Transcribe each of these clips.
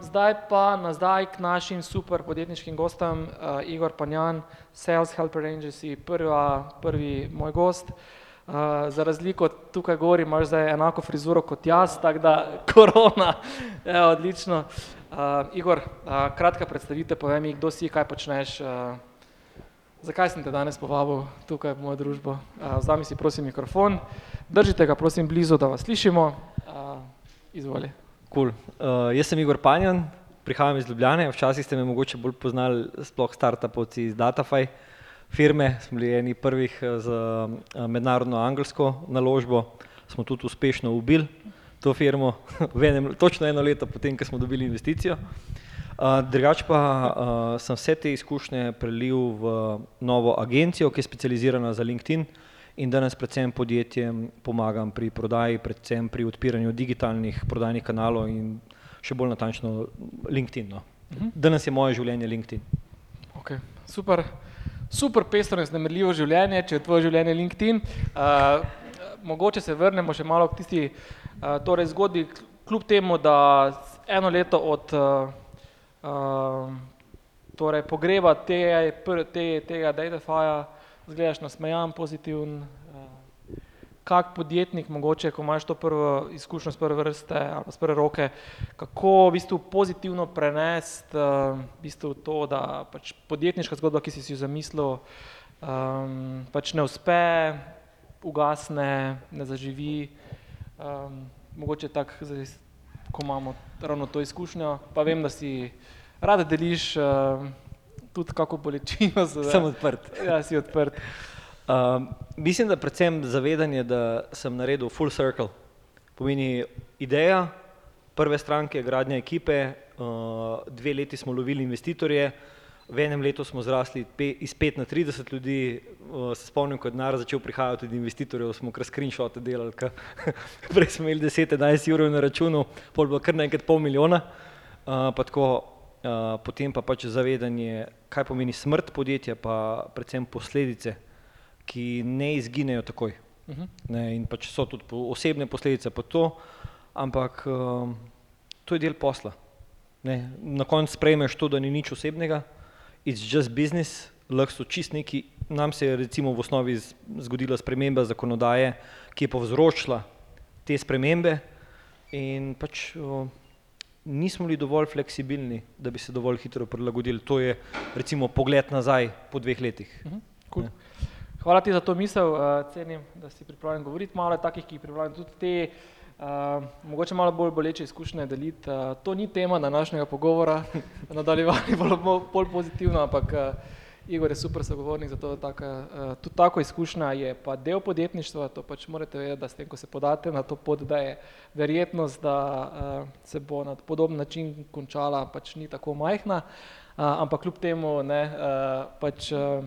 zdaj pa nazaj k našim super podjetniškim gostom, uh, Igor Panjan, Sales Helper Agency, prva, prvi moj gost. Uh, za razliko tukaj gori imaš zdaj enako frizuro kot jaz, tako da korona, je odlično. Uh, Igor, uh, kratka predstavitev, povej mi, kdo si, kaj počneš. Uh, zakaj sem te danes povabil tukaj v mojo družbo? Uh, vzami si prosim mikrofon, držite ga prosim blizu, da vas slišimo. Uh, izvoli. Cool. Uh, jaz sem Igor Panjan, prihajam iz Ljubljane. Včasih ste me mogoče bolj poznali, sploh startupovci iz Datafy firme. Smo bili eni prvih z uh, mednarodno angelsko naložbo. Smo tudi uspešno ubili to firmo, enem, točno eno leto potem, ko smo dobili investicijo. Uh, drugač pa uh, sem vse te izkušnje prelil v novo agencijo, ki je specializirana za LinkedIn in danes predvsem podjetjem pomagam pri prodaji, predvsem pri odpiranju digitalnih prodajnih kanalov in še bolj natančno LinkedIn. No. Mhm. Danes je moje življenje LinkedIn. Okay. Super, super pestro in znemrljivo življenje, če je tvoje življenje LinkedIn. Uh, mogoče se vrnemo še malo k tisti uh, torej zgodbi, kljub temu, da eno leto od uh, uh, torej pogreba te, te, tega Datafyja, zgledaš nasmejan, pozitiven, eh, kak podjetnik mogoče, ko imaš to prvo izkušnjo z prve vrste ali z prve roke, kako v bistvu pozitivno prenesti eh, v bistvu to, da pač podjetniška zgodba, ki si si jo zamislil, um, pač ne uspe, ugasne, ne zaživi, um, mogoče tako, ko imamo ravno to izkušnjo, pa vem, da si rada deliš uh, tudi kako bolečino. Sem odprt. Ja, si odprt. Um, mislim, da predvsem zavedanje, da sem naredil full circle. Pomeni ideja, prve stranke, gradnja ekipe, uh, dve leti smo lovili investitorje, v enem letu smo zrasli pe, iz 5 na 30 ljudi, uh, se spomnim, ko je denar začel prihajati od investitorjev, smo kar screenshote delali, prej smo imeli 10-11 ur na računu, pol bo kar nekaj pol milijona, uh, pa tako Uh, potem pa pač zavedanje, kaj pomeni smrt podjetja, pa predvsem posledice, ki ne izginejo takoj. Uh mhm. -huh. ne, in pač so tudi osebne posledice pa to, ampak uh, to je del posla. Ne, na koncu sprejmeš to, da ni nič osebnega, it's just business, lahko so čist neki, nam se je recimo v osnovi zgodila sprememba zakonodaje, ki je povzročila te spremembe in pač uh, nismo bili dovolj fleksibilni, da bi se dovolj hitro prilagodili. To je recimo pogled nazaj po dveh letih. Uh -huh. cool. Hvala ti za to misel, uh, cenim, da si pripravljen govoriti malo takih, ki pripravljam tudi te, uh, mogoče malo bolj boleče izkušnje deliti. Uh, to ni tema današnjega pogovora, nadaljevanje bolj, bolj pozitivno, ampak uh, Igor je super sogovornik, zato taka, uh, tudi tako izkušnja je pa del podjetništva, to pač morate vedeti, da s tem, ko se podate na to pot, da je verjetnost, da uh, se bo na podoben način končala, pač ni tako majhna, uh, ampak kljub temu ne, uh, pač uh,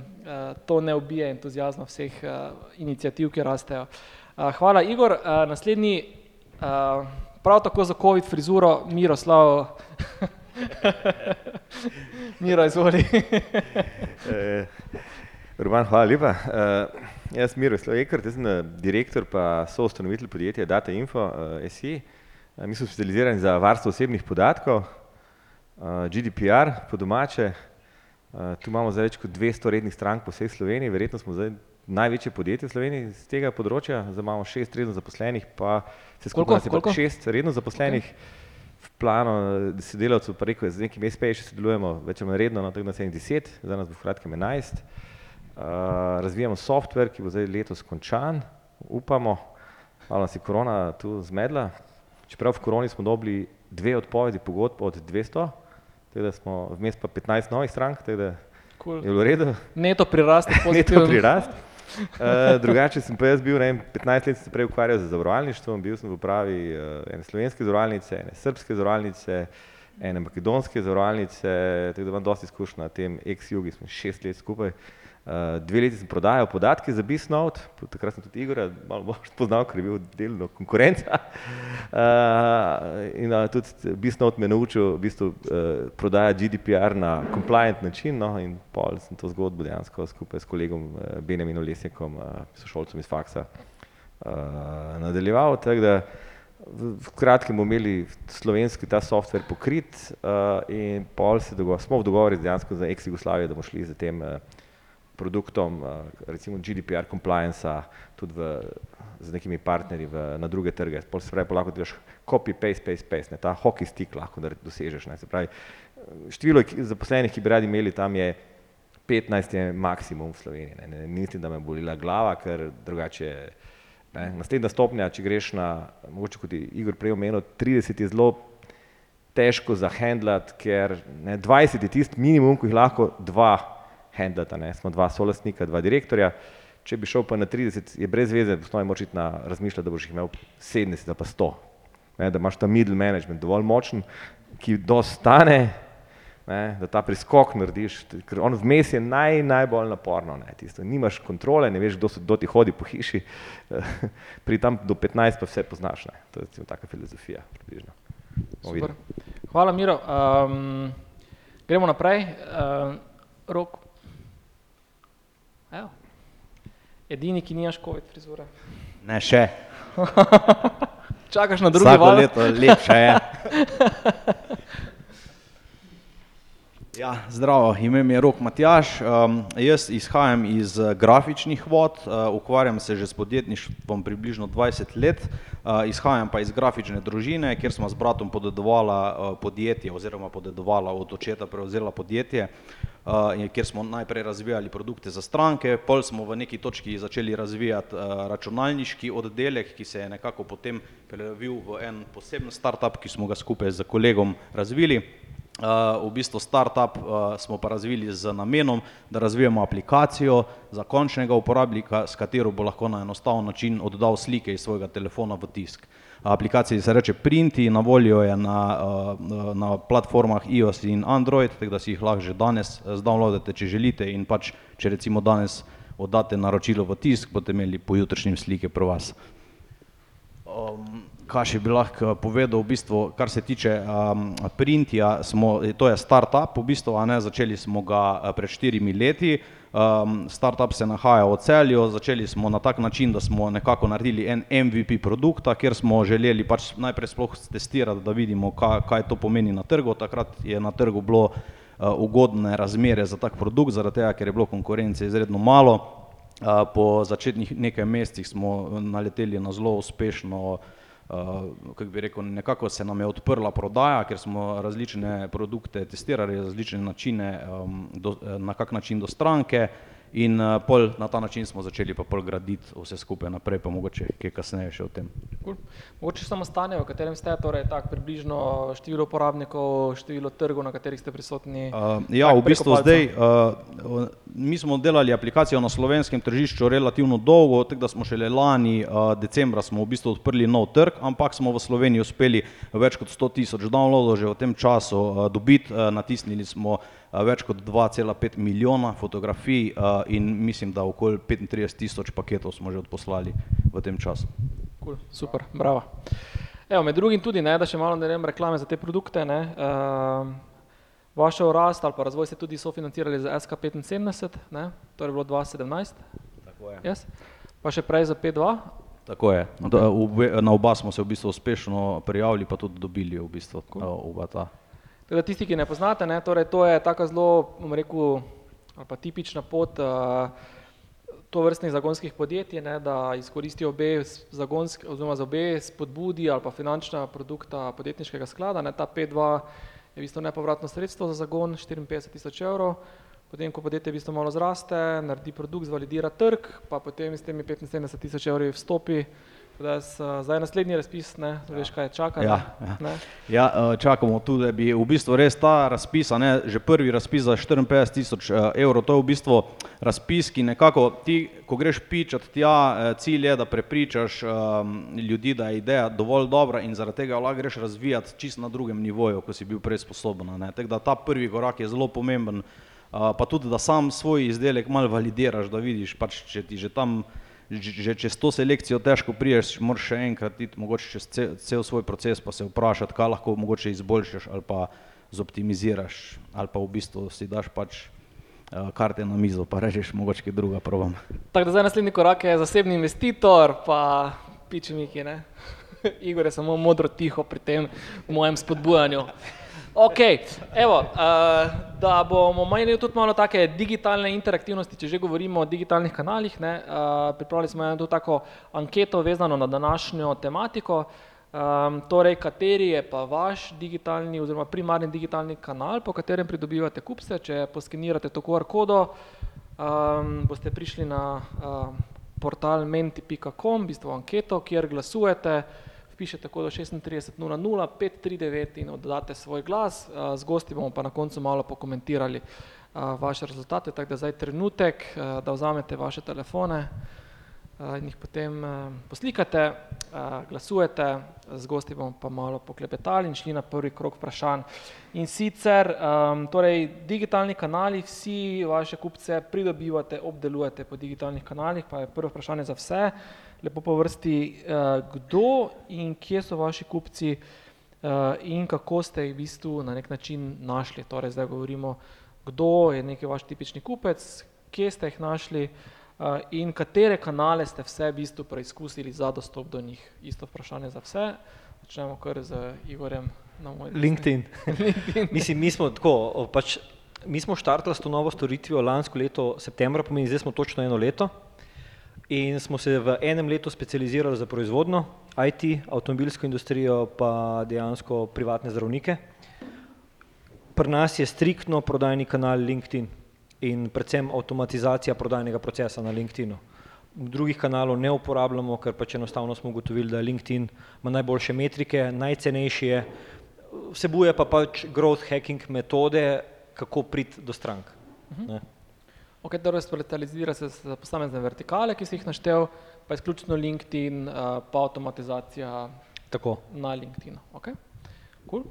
to ne ubije entuzijazma vseh uh, inicijativ, ki rastejo. Uh, hvala, Igor. Uh, naslednji, uh, prav tako za COVID frizuro, Miroslav. Miro, izvoli. uh, Urban, hvala lepa. Uh, jaz sem Miro Slovekar, jaz sem eh, direktor pa soustanovitelj podjetja Data Info uh, SE. Uh, mi smo specializirani za varstvo osebnih podatkov, uh, GDPR po domače. Uh, tu imamo zdaj več kot 200 rednih strank po vsej Sloveniji, verjetno smo zdaj največje podjetje v Sloveniji z tega področja, zdaj imamo šest redno zaposlenih, pa se skupaj nas je šest redno zaposlenih. Okay v planu sodelavcev, pa rekel, z nekimi SP-ji še sodelujemo, več ali manj redno, no, tako da se jim deset, za nas bo v kratkem enajst. Uh, razvijamo software, ki bo zdaj letos končan, upamo, malo nas je korona tu zmedla, čeprav v koroni smo dobili dve odpovedi pogodb od 200, tako da smo vmes pa 15 novih strank, tako da cool. je bilo redo. Neto prirast. Neto prirast. Uh, drugače sem pa jaz bil, ne vem, 15 let se prej ukvarjal z zavarovalništvom, bil sem v upravi uh, ene slovenske zavarovalnice, ene srpske zavarovalnice, ene makedonske zavarovalnice, tako da imam dosti izkušnja na tem ex-jugi, smo šest let skupaj. Uh, Uh, dve leti sem prodajal podatke za Bisnote, takrat sem tudi Igor malo bolj spoznal, ker je bil delno konkurenca. Uh, in uh, tudi Bisnote me naučil v bistvu, uh, prodajati GDPR na compliant način. No, in pol sem to zgodbo dejansko skupaj s kolegom uh, Benjaminom Lesjekom, uh, sošolcem iz faksa, uh, nadaljeval. Tak, da, v, v kratkem bomo imeli slovenski ta software pokrit uh, in pol se dogo, smo v dogovori dejansko za ex-Jugoslavijo, da bomo šli za tem uh, produktom, uh, recimo GDPR compliance, tudi v, z nekimi partnerji v, na druge trge. Pol se pravi, pa lahko delaš copy, paste, paste, paste, ne, ta hockey stick lahko da dosežeš. Ne, se pravi, število zaposlenih, ki bi radi imeli tam je 15 je maksimum v Sloveniji. Ne, ne, mislim, da me bolila glava, ker drugače Ne. Naslednja stopnja, če greš na, mogoče kot je Igor prej omenil, 30 je zelo težko zahendlati, ker ne, 20 je tisti minimum, ki jih lahko dva handlata, ne. smo dva solastnika, dva direktorja, če bi šel pa na 30, je brez veze, v osnovi moraš iti na razmišljati, da boš jih imel 70 ali pa 100, ne, da imaš ta middle management dovolj močen, ki dostane, ne, da ta preskok narediš, ker on vmes je naj, najbolj naporno, ne, tisto, nimaš kontrole, ne veš, kdo, so, kdo ti hodi po hiši, pri tam do 15 pa vse poznaš, ne. to je recimo taka filozofija približno. Hvala Miro. Um, gremo naprej. Uh, rok. Evo. Edini, ki nimaš COVID frizure. Ne še. Čakaš na drugi Vsako val? leto lepše je. Ja, zdravo, ime mi je Rok Matjaš. Um, jaz izhajam iz uh, grafičnih vod, uh, ukvarjam se že s podjetništvom približno 20 let, uh, izhajam pa iz grafične družine, kjer smo s bratom podedovala uh, podjetje oziroma podedovala od očeta prevzela podjetje, uh, kjer smo najprej razvijali produkte za stranke, pol smo v neki točki začeli razvijati uh, računalniški oddelek, ki se je nekako potem prelevil v en poseben startup, ki smo ga skupaj z kolegom razvili. Uh, v bistvu startup uh, smo pa razvili z namenom, da razvijemo aplikacijo za končnega uporabnika, s katero bo lahko na enostaven način oddal slike iz svojega telefona v tisk. Aplikacija se reče Printi, na voljo je na, uh, na platformah iOS in Android, tako da si jih lahko že danes zdownloadate, če želite in pač, če recimo danes oddate naročilo v tisk, boste imeli pojutrišnjem slike pri vas. Um, kaj bi lahko povedal, v bistvu, kar se tiče um, Printija, smo, to je startup, v bistvu, ne, začeli smo ga eh, pred štirimi leti. Um, startup se nahaja v celju, začeli smo na tak način, da smo nekako naredili en MVP produkta, kjer smo želeli pač najprej sploh testirati, da vidimo, kaj, kaj to pomeni na trgu. Takrat je na trgu bilo uh, ugodne razmere za tak produkt, zaradi tega, ker je bilo konkurence izredno malo. Uh, po začetnih nekaj mesecih smo naleteli na zelo uspešno uh, kako bi rekel, nekako se nam je odprla prodaja, ker smo različne produkte testirali, različne načine, um, do, na kak način do stranke in uh, pol na ta način smo začeli pa pol graditi vse skupaj naprej, pa mogoče kaj kasneje še o tem. Cool. Mogoče samo stanje, v katerem ste, torej tak približno število uporabnikov, število trgov, na katerih ste prisotni. Uh, ja, v bistvu palca. zdaj, uh, mi smo delali aplikacijo na slovenskem tržišču relativno dolgo, tako da smo šele lani, uh, decembra smo v bistvu odprli nov trg, ampak smo v Sloveniji uspeli več kot 100 tisoč downloadov že v tem času uh, dobiti, uh, natisnili smo več kot 2,5 milijona fotografij uh, in mislim, da okoli 35 tisoč paketov smo že odposlali v tem času. Cool, super, bravo. Evo, med drugim tudi, ne, da še malo naredim reklame za te produkte. Ne, uh, vašo rast ali pa razvoj ste tudi sofinancirali za SK75, ne, to je bilo 2017, Tako je. yes. pa še prej za P2. Tako je. Okay. Da, obe, na oba smo se v bistvu uspešno prijavili, pa tudi dobili v bistvu cool. oba ta. Tako da tisti, ki ne poznate, ne, torej to je taka zelo, bom rekel, ali pa tipična pot uh, to vrstnih zagonskih podjetij, ne, da izkoristijo obe zagonski, oziroma za obe spodbudi ali pa finančna produkta podjetniškega sklada. Ne, ta P2 je v bistvu nepovratno sredstvo za zagon, 54 tisoč evrov. Potem, ko podjetje v bistvu malo zraste, naredi produkt, zvalidira trg, pa potem s temi 75 tisoč evri vstopi. Da jaz, uh, zdaj naslednji razpis, ne, veš kaj čaka. Ja, ja. ne. Ja, eh, čakamo tudi, da bi v bistvu res ta razpis, ne, že prvi razpis za 54 tisoč eh, evrov, to je v bistvu razpis, ki nekako ti, ko greš pičat tja, eh, cilj je, da prepričaš um, ljudi, da je ideja dovolj dobra in zaradi tega lahko greš razvijati čist na drugem nivoju, ko si bil prej sposoben. ne. Tako da ta prvi korak je zelo pomemben, uh, pa tudi, da sam svoj izdelek malo validiraš, da vidiš, pač, če ti že tam že, čez to selekcijo težko priješ, moraš še enkrat iti mogoče čez cel, cel svoj proces pa se vprašati, kaj lahko mogoče izboljšaš ali pa zoptimiziraš ali pa v bistvu si daš pač uh, karte na mizo, pa rečeš mogoče kaj druga probam. Tako da zdaj naslednji korak je zasebni investitor, pa piči Miki, ne? Igor je samo modro tiho pri tem mojem spodbujanju. Ok, evo, uh, da bomo imeli tudi malo take digitalne interaktivnosti, če že govorimo o digitalnih kanalih, ne, uh, pripravili smo eno tako anketo vezano na današnjo tematiko, um, torej kateri je pa vaš digitalni oziroma primarni digitalni kanal, po katerem pridobivate kupce, če poskenirate to QR kodo, um, boste prišli na uh, portal menti.com, v bistvu anketo, kjer glasujete, pišete kodo 36 00 539 in oddate svoj glas, z gosti bomo pa na koncu malo pokomentirali vaše rezultate, tako da zdaj trenutek, da vzamete vaše telefone in jih potem poslikate, glasujete, z gosti bomo pa malo poklepetali in šli na prvi krog vprašanj. In sicer, torej digitalni kanali, vsi vaše kupce pridobivate, obdelujete po digitalnih kanalih, pa je prvo vprašanje za vse, lepo po vrsti, kdo in kje so vaši kupci in kako ste jih v bistvu na neki način našli, torej zdaj govorimo, kdo je neki vaš tipični kupec, kje ste jih našli in katere kanale ste vse v bistvu preizkusili za dostop do njih, isto vprašanje za vse, začnemo kar z Igorjem na moj desni. LinkedIn. Mislim, mi smo tako, pač mi smo štartali s to novo storitvijo lansko leto septembra, pomeni zdaj smo točno eno leto in smo se v enem letu specializirali za proizvodnjo, IT, avtomobilsko industrijo pa dejansko privatne zdravnike. Pri nas je striktno prodajni kanal LinkedIn in predvsem avtomatizacija prodajnega procesa na LinkedInu. Drugih kanalov ne uporabljamo, ker pač enostavno smo ugotovili, da LinkedIn ima najboljše metrike, najcenejši je, vsebuje pa pač growth hacking metode, kako priti do strank, ne. Ok, torej specializira se za posamezne vertikale, ki si jih naštel, pa izključno LinkedIn pa avtomatizacija Tako. na LinkedInu, okej, kul,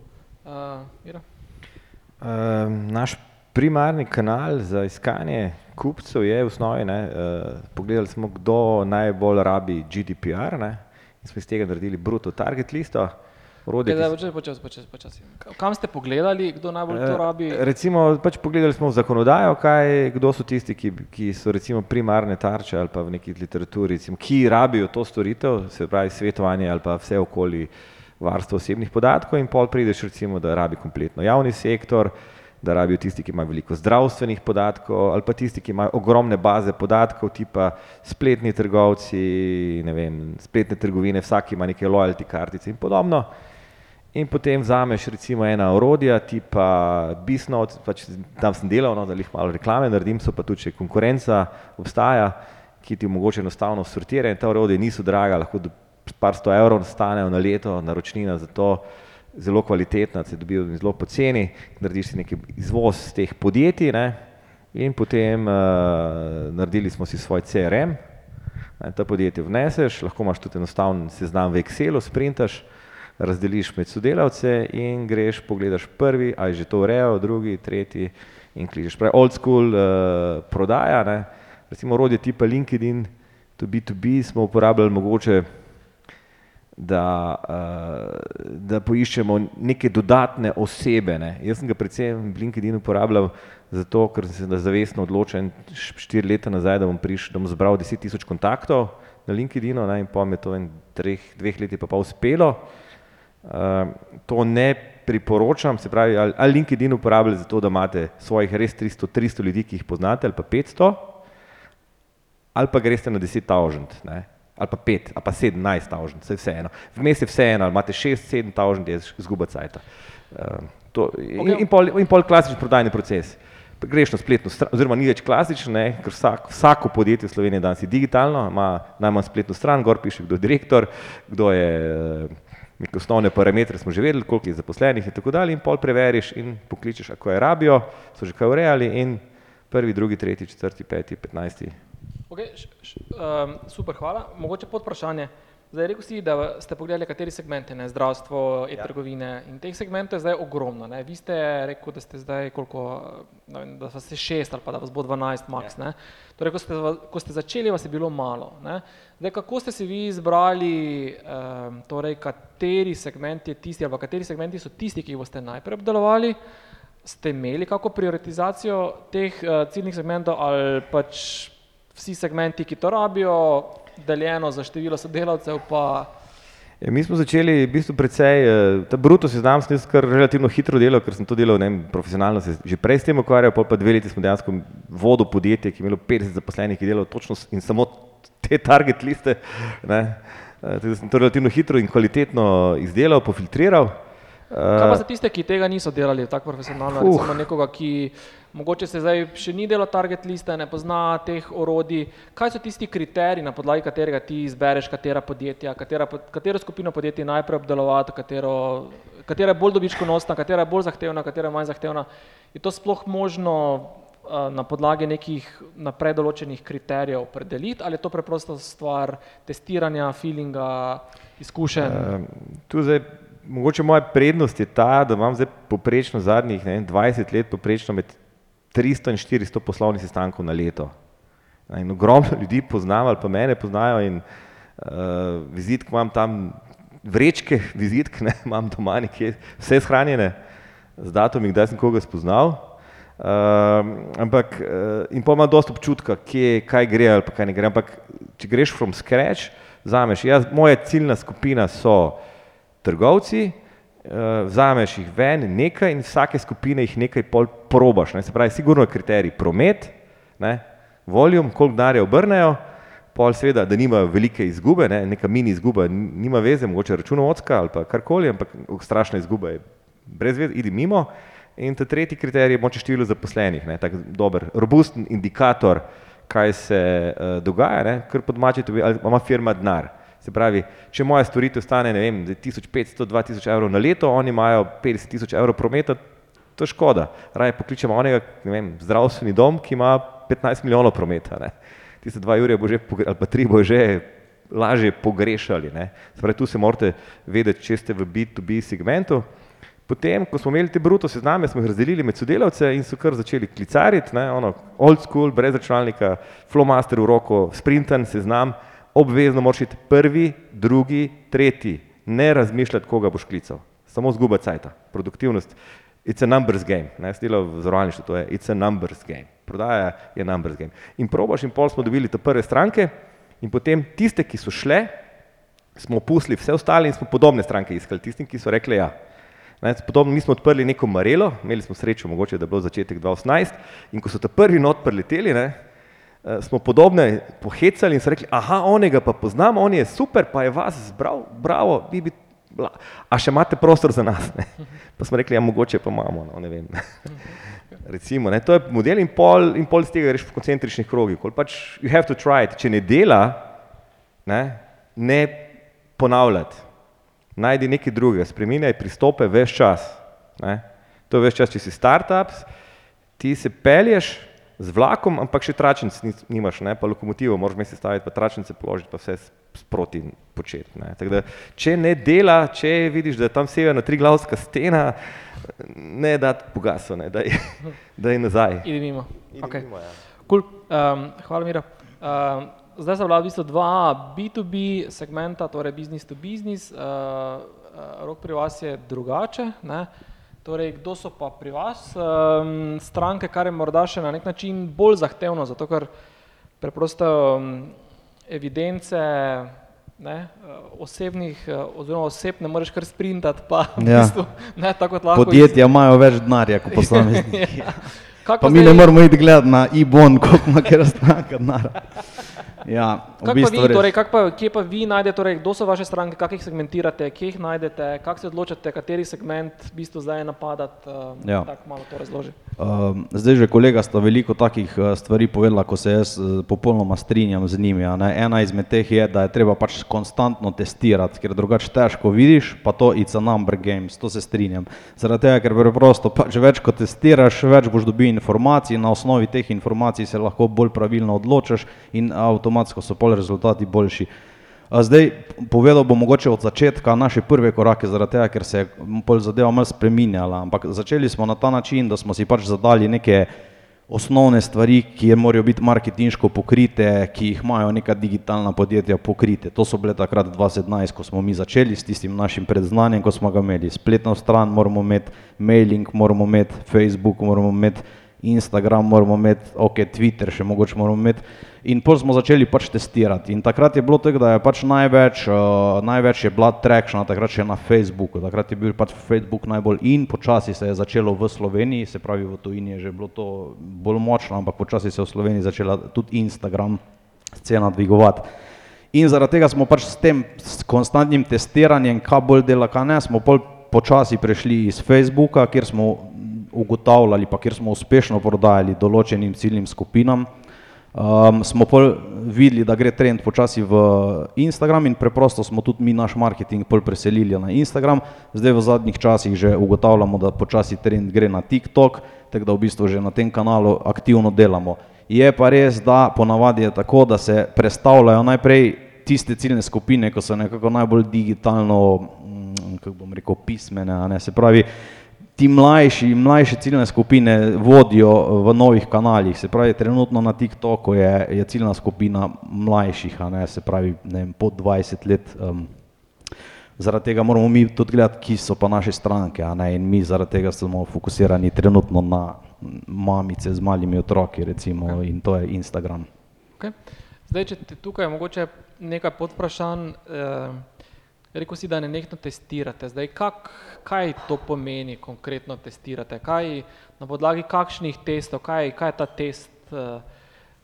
Miro? naš primarni kanal za iskanje kupcev je v osnovi, ne, pogledali smo, kdo najbolj rabi GDPR, ne, in smo iz tega naredili bruto target listo, orodje, ki Počasi, počasi, počasi, počasi, kam ste pogledali, kdo najbolj to rabi? Recimo pač pogledali smo v zakonodajo, kaj, kdo so tisti, ki, ki so recimo primarne tarče ali pa v neki literaturi, recimo, ki rabijo to storitev, se pravi svetovanje ali pa vse okoli varstva osebnih podatkov, in pol prideš recimo, da rabi kompletno javni sektor, da rabijo tisti, ki imajo veliko zdravstvenih podatkov, ali pa tisti, ki imajo ogromne baze podatkov, tipa spletni trgovci, ne vem, spletne trgovine, vsak ima neke loyalty kartice in podobno. In potem vzameš recimo ena orodja tipa Bisnote, pač tam sem delal, no, da glih malo reklame naredim, so pa tudi še konkurenca obstaja, ki ti omogoča enostavno sortiranje, ta orodja niso draga, lahko do par sto evrov stanejo na leto, naročnina za to, zelo kvalitetna, se dobijo zelo poceni, narediš si neki izvoz teh podjetij, ne, in potem naredili smo si svoj CRM, ne, to podjetje vneseš, lahko imaš tudi enostaven seznam v Excelu, sprintaš, razdeliš med sodelavce in greš, pogledaš prvi, a je že to urejal, drugi, tretji in kličeš, pravi old school prodaja, ne, recimo orodje tipa LinkedIn to be to be smo uporabljali mogoče, da da poiščemo neke dodatne osebe, ne, jaz sem ga predvsem LinkedIn uporabljal zato, ker sem se zavestno odločil štiri leta nazaj, da bom da bom zbral deset tisoč kontaktov na LinkedInu, ne, in pol mi je to v treh, dveh letih pa pol uspelo. To ne priporočam, se pravi, ali, ali LinkedIn uporabljati zato, da imate svojih res tristo, tristo ljudi, ki jih poznate, ali pa petsto, ali pa greste na deset tavžent, ne, ali pa pet ali pa sedemnajst tavžent, saj je vseeno, vmes je vseeno, ali imate šest, sedem tavžent, je izguba cajta. to in pol, in pol klasičen prodajni proces. Greš na spletno oziroma ni več klasičen, ne, ker vsak, vsako podjetje v Sloveniji danes je digitalno, ima najmanj spletno stran, gor piše, kdo je direktor, kdo je neke osnovne parametre smo že vedeli, koliko je zaposlenih in tako dalje, in pol preveriš in pokličeš, a kaj rabijo, so že kaj urejali, in prvi, drugi, tretji, četrti, peti, petnajsti. Okej, super, hvala, mogoče podvprašanje, zdaj rekel si, da ste pogledali, kateri segmenti, ne, zdravstvo, e-trgovine, in teh segmentov je zdaj ogromno, ne, vi ste rekel, da ste zdaj koliko, vem, da vas je šest ali pa da vas bo dvanajst maks, ne. Torej ko ste ko ste začeli, vas je bilo malo, ne. Zdaj, kako ste si vi izbrali torej kateri segment je tisti ali kateri segmenti so tisti, ki jih boste najprej obdelovali, ste imeli kako prioritizacijo teh ciljnih segmentov ali pač vsi segmenti, ki to rabijo, deljeno za število sodelavcev Ja, mi smo začeli v bistvu precej, eh, ta bruto seznam sem jaz kar relativno hitro delal, ker sem to delal ne vem, profesionalno, se že prej s tem ukvarjal, pa dve leti smo dejansko vodil podjetje, ki je imelo 50 zaposlenih, ki je delalo točno in samo te target liste. Ne. Eh, Tako da sem to relativno hitro in kvalitetno izdelal, pofiltriral. Kaj pa Eh, za tiste, ki tega niso delali tako profesionalno, Uh. recimo nekoga, ki mogoče se zdaj še ni delal target liste, ne pozna teh orodij, kaj so tisti kriteriji, na podlagi katerega ti izbereš, katera podjetja, katera, katero skupino podjetij najprej obdelovati, katero, katera je bolj dobičkonosna, katera je bolj zahtevna, katera je manj zahtevna. Je to sploh možno na podlagi nekih naprej določenih kriterijev opredeliti ali je to preprosto stvar testiranja, feelinga, izkušenj? Ehm, Tu zdaj, mogoče moja prednost je ta, da imam zdaj poprečno zadnjih vem, 20 let poprečno med 300 in 400 poslovnih sestankov na leto. Ne, In ogromno ljudi poznam ali pa mene poznajo in uh, vizitk imam tam, vrečke vizitk ne, imam doma nekje, vse shranjene z datumi, kdaj sem koga spoznal. Uh, ampak uh, in pa ima dosta občutka, kje, kaj gre ali pa kaj ne gre. Ampak če greš from scratch, vzameš, jaz, moja ciljna skupina so trgovci, uh, vzameš jih ven nekaj in vsake skupine jih nekaj pol probaš. Ne? Se pravi, sigurno je kriterij promet, ne? volum, koliko denarja obrnejo, pol seveda, da nimajo velike izgube, ne? neka mini izguba nima veze, mogoče računovodska ali pa karkoli, ampak strašna izguba je brez veze, idi mimo. In ta tretji kriterij je moče število zaposlenih, ne, tak dober, robusten indikator, kaj se uh, dogaja, ne, ker po domači to ve, ali ima firma denar. Se pravi, če moja storitev stane, ne vem, zdaj 1500-2000 evrov na leto, oni imajo 50 tisoč evrov prometa, to je škoda. Raje pokličemo onega, ne vem, zdravstveni dom, ki ima 15 milijonov prometa. Ne. Tiste dva Jurija bo že, ali pa tri bo že lažje pogrešali. Ne. Se pravi, tu se morate vedeti, če ste v B2B segmentu. Potem, ko smo imeli te bruto sezname, smo jih razdelili med sodelavce in so kar začeli klicariti, ne, ono, old school, brez računalnika, flowmaster v roko, sprinten seznam, obvezno moraš iti prvi, drugi, tretji, ne razmišljati, koga boš klical, samo zguba cajta, produktivnost. It's a numbers game, ne, delam v zavarovalništvu, to je it's a numbers game, prodaja je numbers game. In probaš in pol smo dobili te prve stranke in potem tiste, ki so šle, smo pustili vse ostale in smo podobne stranke iskali, tistim, ki so rekli ja. Ne, podobno mi smo odprli neko marelo, imeli smo srečo, mogoče da je bilo začetek 2018 in ko so ta prvi not preleteli, ne, smo podobne pohecali in so rekli, aha, onega pa poznam, on je super, pa je vas zbral, bravo, vi bi, bla. a še imate prostor za nas? Ne? Pa smo rekli, ja, mogoče pa imamo, no, ne vem. Recimo, ne, to je model in pol, in pol iz tega greš v koncentričnih krogih. Pač you have to try it. Če ne dela, ne, ne ponavljati. Najdi nekaj drugega, spremenjaj pristope več čas. Ne. To je več čas, če si startup, ti se pelješ z vlakom, ampak še tračnic ni- nimaš, ne, pa lokomotivo moraš vmes staviti, pa tračnice položiti, pa vse sproti početi. ne. Tako Da, če ne dela, če vidiš, da je tam severna triglavska stena, ne dati pogaso, ne, daj, daj nazaj. Idi mimo. Idi Okay. mimo, ja. Cool. Um, hvala, Mira. Um, zdaj sta bila v bistvu dva B2B segmenta, torej business to business. Uh, rok pri vas je drugače. Ne? Torej, kdo so pa pri vas um, stranke, kar je morda še na nek način bolj zahtevno, zato ker preprosto um, evidence ne, uh, osebnih, uh, oziroma oseb ne moreš kar sprintati, pa v Ja. bistvu ne tako kot lahko. iz- Podjetja imajo več denarja kot posamezniki. Kako Pa mi zdaj- ne moramo iti gledati na e-bon, koliko ima kera stranka denarja. Ja, v Kako pa bistvu vi, res. torej, kak pa, kje pa vi najdete, torej, kdo so vaše stranke, kako jih segmentirate, kje jih najdete, kako se odločate, kateri segment v bistvu zdaj napadati, uh, Ja. tako malo to razloži. Um, zdaj že kolega sta veliko takih uh, stvari povedala, ko se jaz uh, popolnoma strinjam z njimi. a ne. Ena izmed teh je, da je treba pač konstantno testirati, ker drugače težko vidiš, pa to it's a number games, to se strinjam. Zaradi tega, ker preprosto pač več ko testiraš, več boš dobil informacij, na osnovi teh informacij se lahko bolj pravilno odločaš in avtomatsko so pol rezultati boljši. A Zdaj, povedal bom mogoče od začetka naše prve korake, zaradi tega, ker se je pol zadeva malo spreminjala, ampak začeli smo na ta način, da smo si pač zadali neke osnovne stvari, ki morajo biti marketinško pokrite, ki jih imajo neka digitalna podjetja pokrite. To so bile takrat 2017, ko smo mi začeli s tistim našim predznanjem, ko smo ga imeli. Spletno stran moramo imeti, mailing moramo imeti, Facebook moramo imeti, Instagram moramo imeti, ok, Twitter še mogoče moramo imeti. In pol smo začeli pač testirati. In takrat je bilo tako, da je pač največ, uh, največ je bila trakšna, takrat še na Facebooku. Takrat je bil pač Facebook najbolj in počasi se je začelo v Sloveniji, se pravi v tujini je že bilo to bolj močno, ampak počasi se je v Sloveniji začela tudi Instagram scena dvigovati. In zaradi tega smo pač s tem s konstantnim testiranjem, kaj bolj dela, kaj ne, smo pol počasi prešli iz Facebooka, kjer smo ugotavljali, pa kjer smo uspešno prodajali določenim ciljnim skupinam. Um, smo pol videli, da gre trend počasi v Instagram in preprosto smo tudi mi naš marketing pol preselili na Instagram. Zdaj v zadnjih časih že ugotavljamo, da počasi trend gre na TikTok, tako da v bistvu že na tem kanalu aktivno delamo. Je pa res, da ponavadi je tako, da se predstavljajo najprej tiste ciljne skupine, ko so nekako najbolj digitalno, mm, kako bom rekel, pismene, a ne, se pravi, ti mlajši, mlajše ciljne skupine vodijo v novih kanalih, se pravi, trenutno na TikToku je, je ciljna skupina mlajših, a ne, se pravi, ne vem, po 20 let. Um, zaradi tega moramo mi tudi gledati, ki so pa naše stranke, a ne, in mi zaradi tega smo fokusirani trenutno na mamice z malimi otroki, recimo, okay. in to je Instagram. Okay. Zdaj, če te tukaj mogoče nekaj podvprašanj, eh, rekel si, da ne nekno testirate. Zdaj, kak, kaj to pomeni konkretno testirate? Kaj, na podlagi kakšnih testov, kaj, kaj je ta test, uh,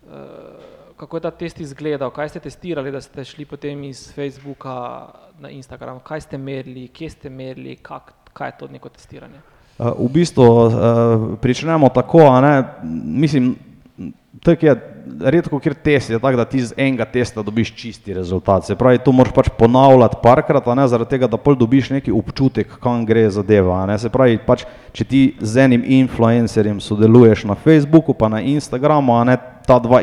uh, kako je ta test izgledal, kaj ste testirali, da ste šli potem iz Facebooka na Instagram, kaj ste merili, kje ste merili, kak, kaj je to neko testiranje? Uh, v bistvu uh, pričnemo tako, ne, mislim, tako je redko kjer test je tak, da ti z enega testa dobiš čisti rezultat. Se pravi, to moraš pač ponavljati parkrat, ne zaradi tega, da pol dobiš neki občutek, kam gre zadeva. Se pravi, pač, če ti z enim influencerjem sodeluješ na Facebooku pa na Instagramu, a ne ta dva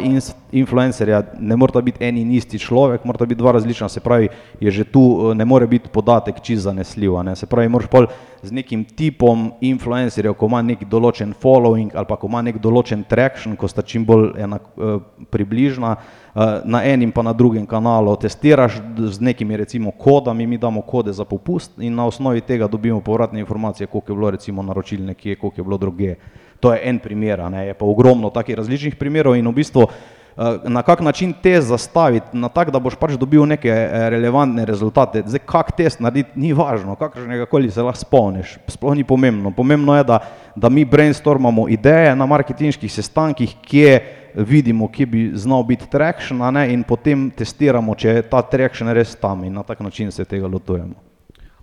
influencerja ne morata biti en in isti človek, morata biti dva različna, se pravi, je že tu, ne more biti podatek čist zanesljiv, ne? se pravi, moraš pol z nekim tipom influencerjev, ko ima nek določen following ali pa ko ima nek določen traction, ko sta čim bolj ena, eh, približna, eh, na enim pa na drugem kanalu testiraš z nekimi recimo kodami, mi damo kode za popust in na osnovi tega dobimo povratne informacije, koliko je bilo recimo naročil nekje, koliko je bilo druge. To je en primer, ne, je pa ogromno takih različnih primerov in v bistvu eh, na kak način test zastaviti, na tak, da boš pač dobil neke eh, relevantne rezultate. Zdaj, kak test narediti, ni važno, kakršnega koli se lahko spomniš, sploh ni pomembno. Pomembno je, da, da mi brainstormamo ideje na marketinških sestankih, kje vidimo, kje bi znal biti traction, ne, in potem testiramo, če je ta traction res tam in na tak način se tega lotujemo.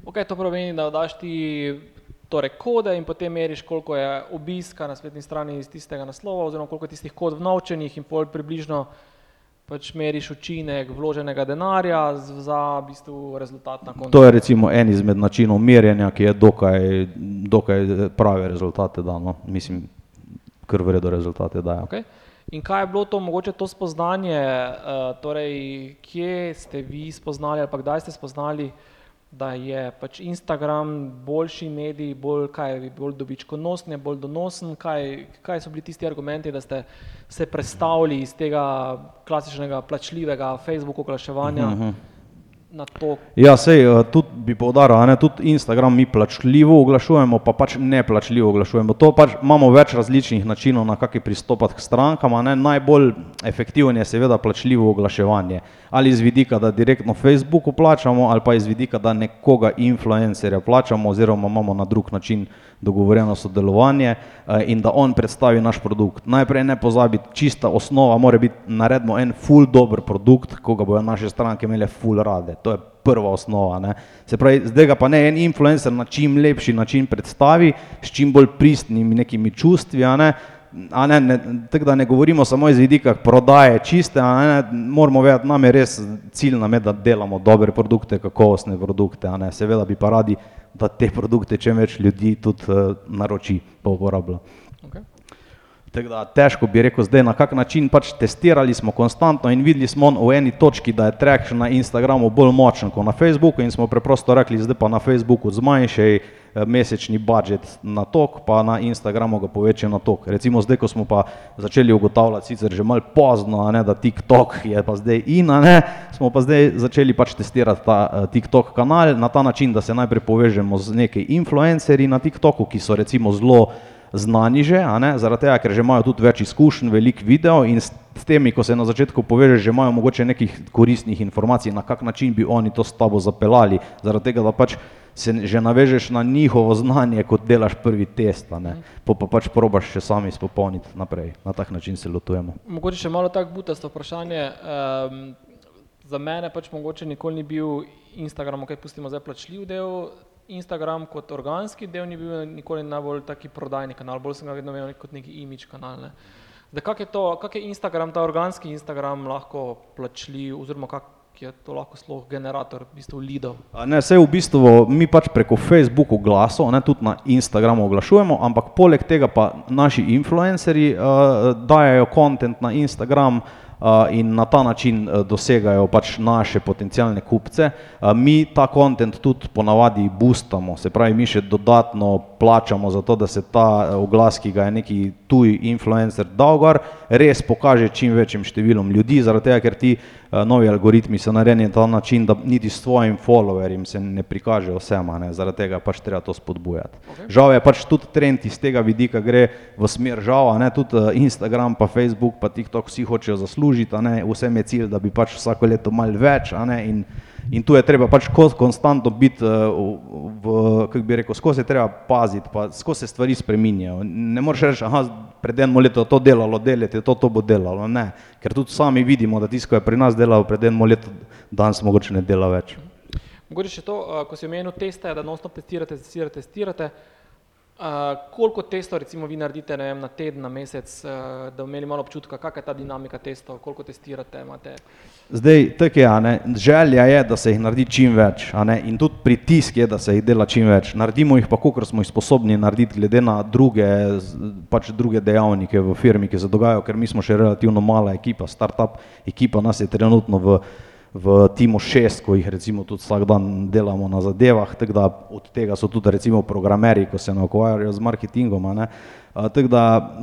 Ok, to pomeni, da daš ti torej kode in potem meriš, koliko je obiska na spletni strani iz tistega naslova, oziroma koliko je tistih kod vnovčenih in pol približno pač meriš učinek vloženega denarja za v bistvu rezultat na koncu. To je recimo en izmed načinov merjenja, ki je dokaj, dokaj prave rezultate dano, mislim, kar vredo rezultate dajo. Okay. In kaj je bilo to, mogoče to spoznanje, uh, torej kje ste vi spoznali ali pa kdaj ste spoznali, da je pač Instagram boljši medij, bolj, kaj, bolj dobičkonosen, bolj donosen, kaj, kaj so bili tisti argumenti, da ste se predstavili iz tega klasičnega plačljivega Facebook oglaševanja uh mhm, -huh. Na to. Ja, sej, eh, tudi bi povdaril, tudi Instagram mi plačljivo oglašujemo, pa pač neplačljivo oglašujemo. To pač imamo več različnih načinov, na kaki pristopati k strankam. Najbolj efektiven je seveda plačljivo oglaševanje ali iz vidika, da direktno Facebooku plačamo, ali pa iz vidika, da nekoga influencerja plačamo, oziroma imamo na drug način dogovorjeno sodelovanje eh, in da on predstavi naš produkt. Najprej ne pozabiti, čista osnova mora biti naredimo en full dober produkt, ko ga bojo naše stranke imele full rade. To je prva osnova. Ne. Se pravi, zdaj ga pa ne en influencer na čim lepši način predstavi, s čim bolj pristnimi nekimi čustvi, ne, a ne, ne, tako da ne govorimo samo iz vidika prodaje čiste, a ne, moramo vedeti, nam je res cilj nam je, da delamo dobre produkte, kakovostne produkte, a ne, seveda bi pa radi, da te produkte čim več ljudi tudi uh, naroči, pa uporablja. Tako da težko bi rekel zdaj na kak način, pač testirali smo konstantno in videli smo v eni točki, da je traction na Instagramu bolj močen kot na Facebooku in smo preprosto rekli, zdaj pa na Facebooku zmanjšaj Eh, mesečni budžet na tok, pa na Instagramu ga povečajo na tok. Recimo zdaj, ko smo pa začeli ugotavljati, sicer že malo pozno, ne, da TikTok je pa zdaj in, ne, smo pa zdaj začeli pač testirati ta uh, TikTok kanal na ta način, da se najprej povežemo z nekaj influencerji na TikToku, ki so recimo zelo znani že, a ne, zaradi tega, ker že imajo tudi več izkušenj, veliko video in s temi, ko se na začetku povežeš, že imajo mogoče nekih koristnih informacij, na kak način bi oni to s tabo zapeljali, zaradi tega, da pač se že navežeš na njihovo znanje, kot delaš prvi test, a ne, po pa pač probaš še sami izpopolniti naprej, na tak način se lotujemo. Mogoče še malo tako butasto vprašanje. Um, za mene pač mogoče nikoli ni bil Instagram, ok, pustimo zdaj plačljiv del, Instagram kot organski del ni bil nikoli najbolj taki prodajni kanal, bolj sem ga vedno imel kot neki imidž kanal, ne. Zdaj, kako je to, kako je Instagram, ta organski Instagram lahko plačljiv oziroma kako je to lahko sploh generator v bistvu leadov? A Ne, saj v bistvu mi pač preko Facebooku glasov, ne, tudi na Instagramu oglašujemo, ampak poleg tega pa naši influencerji uh, dajejo kontent na Instagram uh, in na ta način uh, dosegajo pač naše potencialne kupce. Uh, mi ta kontent tudi ponavadi boostamo, se pravi, mi še dodatno plačamo za to, da se ta oglas, ki ga je neki tuj influencer dal gor, res pokaže čim večjim številom ljudi, zaradi tega, ker ti novi algoritmi so narejeni na ta način, da niti svojim followerjem se ne prikaže vsem, a ne, zaradi tega pač treba to spodbujati. Okej. Žal je pač tudi trend iz tega vidika gre v smer žal, a ne, tudi eh, Instagram, pa Facebook, pa TikTok vsi hočejo zaslužiti, ne, vsem je cilj, da bi pač vsako leto malo več, a ne, in, in tu je treba pač ko- konstantno biti, eh, kako bi rekel, skozi je treba paziti, pa skozi se stvari spreminjajo. Ne moreš reči, aha, pred enim letom to delalo, delati, to, to bo delalo, ne, ker tudi sami vidimo, da tisto, ko je pri nas delalo pred enim letom, danes mogoče ne dela več. Mogoče še to, uh, ko si omenil teste, da non-stop testirate, testirate, testirate. Koliko testov recimo vi naredite vem, na teden, na mesec, uh, da bomo imeli malo občutka, kakšna je ta dinamika testov, koliko testirate, imate? Zdaj, tako je, ne, želja je, da se jih naredi čim več, ne, in tudi pritisk je, da se jih dela čim več. Naredimo jih pa, kolikor smo jih sposobni narediti, glede na druge, pač druge dejavnike v firmi, ki se dogajajo, ker mi smo še relativno mala ekipa, startup ekipa, nas je trenutno v, v timu šest, ko jih recimo tudi vsak dan delamo na zadevah, tako da od tega so tudi recimo programeri, ko se ne ukvarjajo z marketingom, ne. Tako da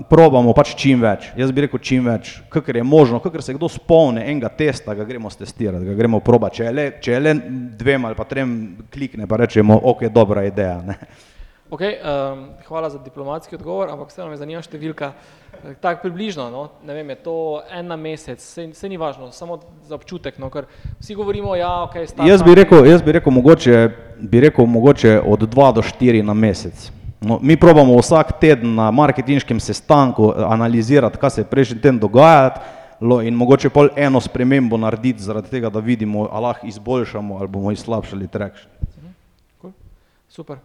probamo pač čim več, jaz bi rekel čim več, kakor je možno, kakor se kdo spomne enega testa, ga gremo stestirati, ga gremo proba, če je le, če je le dvem ali pa trem klikne, pa rečemo, ok, dobra ideja. Ne. Ok, um, hvala za diplomatski odgovor, ampak vseeno me zanima številka. Eh, Tako približno, no? ne vem, je to en na mesec, se, se ni važno, samo za občutek, no? ker vsi govorimo, ja, ok, start Jaz bi rekel, jaz bi rekel, mogoče, bi rekel mogoče od 2 do 4 na mesec. No, mi probamo vsak teden na marketinškem sestanku analizirati, kaj se je prejšnji teden dogajalo in mogoče pol eno spremembo narediti zaradi tega, da vidimo, ali lahko izboljšamo ali bomo izslabšali traction. Cool. Super.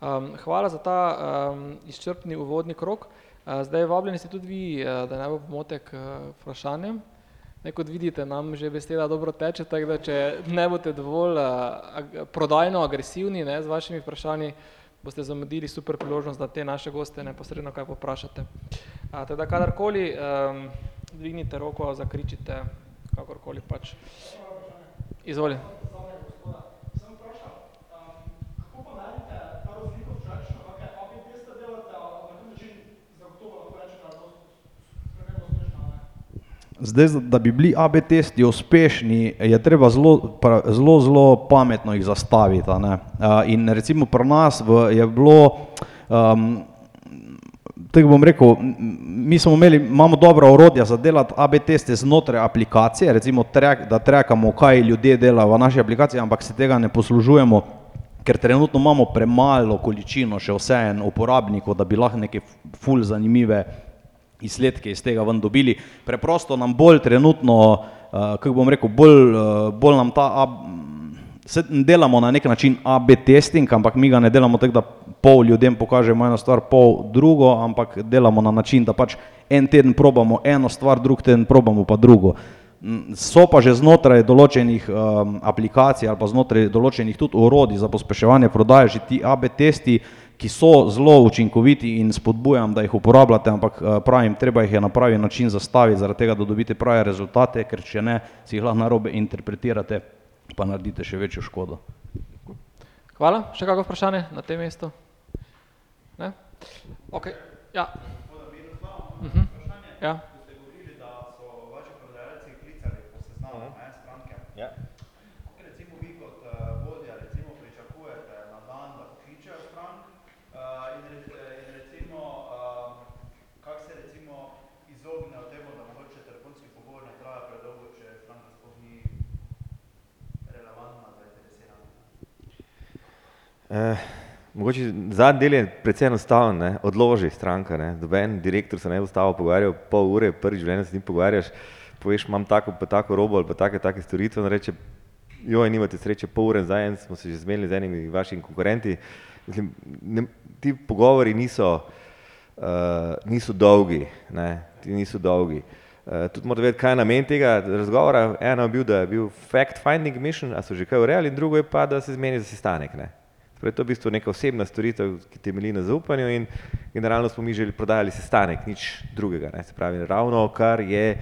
Um, hvala za ta um, izčrpni uvodni krok. Uh, zdaj vabljeni ste tudi vi, uh, da ne bo pomote k uh, vprašanjem. Kot vidite, nam že beseda dobro teče, tako da če ne boste dovolj uh, prodajno agresivni ne, z vašimi vprašanji, boste zamudili super priložnost, da te naše goste neposredno kaj poprašate. Uh, teda kadarkoli um, dvignite roko, zakričite, kakorkoli pač. Izvoli. Zdaj, da bi bili AB testi uspešni, je treba zelo, pra- zelo, zelo pametno jih zastaviti. In recimo pri nas v, je bilo, um, tako bom rekel, mi smo imeli, imamo dobra orodja za delati AB teste znotraj aplikacije, recimo, trek, da trekamo, kaj ljudje delajo v naši aplikaciji, ampak se tega ne poslužujemo, ker trenutno imamo premalo količino še vseeno uporabnikov, da bi lahko neke ful zanimive izsledke iz tega ven dobili. Preprosto nam bolj trenutno, uh, kako bom rekel, bolj, uh, bolj nam ta, AB, se delamo na nek način AB testing, ampak mi ga ne delamo tako, da pol ljudem pokažemo eno stvar, pol drugo, ampak delamo na način, da pač en teden probamo eno stvar, drug teden probamo pa drugo. Mm, So pa že znotraj določenih um, aplikacij ali pa znotraj določenih tudi orodij za pospeševanje prodaje že ti AB testi, ki so zelo učinkoviti in spodbujam, da jih uporabljate, ampak eh, pravim, treba jih je na pravi način zastaviti, zaradi tega, da dobite prave rezultate, ker če ne, si jih lahko narobe interpretirate, pa naredite še večjo škodo. Hvala. Še kakšno vprašanje na tem mestu? Ne? Ok, ja. Mhm. Ja. Ja. Recimo vi kot uh, vodja recimo pričakujete na dan, da pokličejo strank uh, in, re, in recimo uh, Eh, mogoče zadnji del je precej enostaven, ne? odloži stranka. Doben direktor se ne bo stavo pogovarjal pol ure, prvi življenje se z njim pogovarjaš, poveš, imam tako pa tako robo ali pa take, take storitve, on reče, joj, nimate sreče, pol ure nazaj en smo se že zmenili z enimi vašimi konkurenti. Mislim, ne, ti pogovori niso, uh, niso dolgi, ne? ti niso dolgi. Uh, tudi morate vedeti, kaj je namen tega razgovora. Eno je bil, da je bil fact-finding mission, a so že kaj urejali, in drugo je pa, da se zmeni za sestanek. Ne? Torej, to je v bistvu neka osebna storitev, ki temelji na zaupanju in generalno smo mi želeli prodajati sestanek, nič drugega. Ne? Se pravi, ravno kar je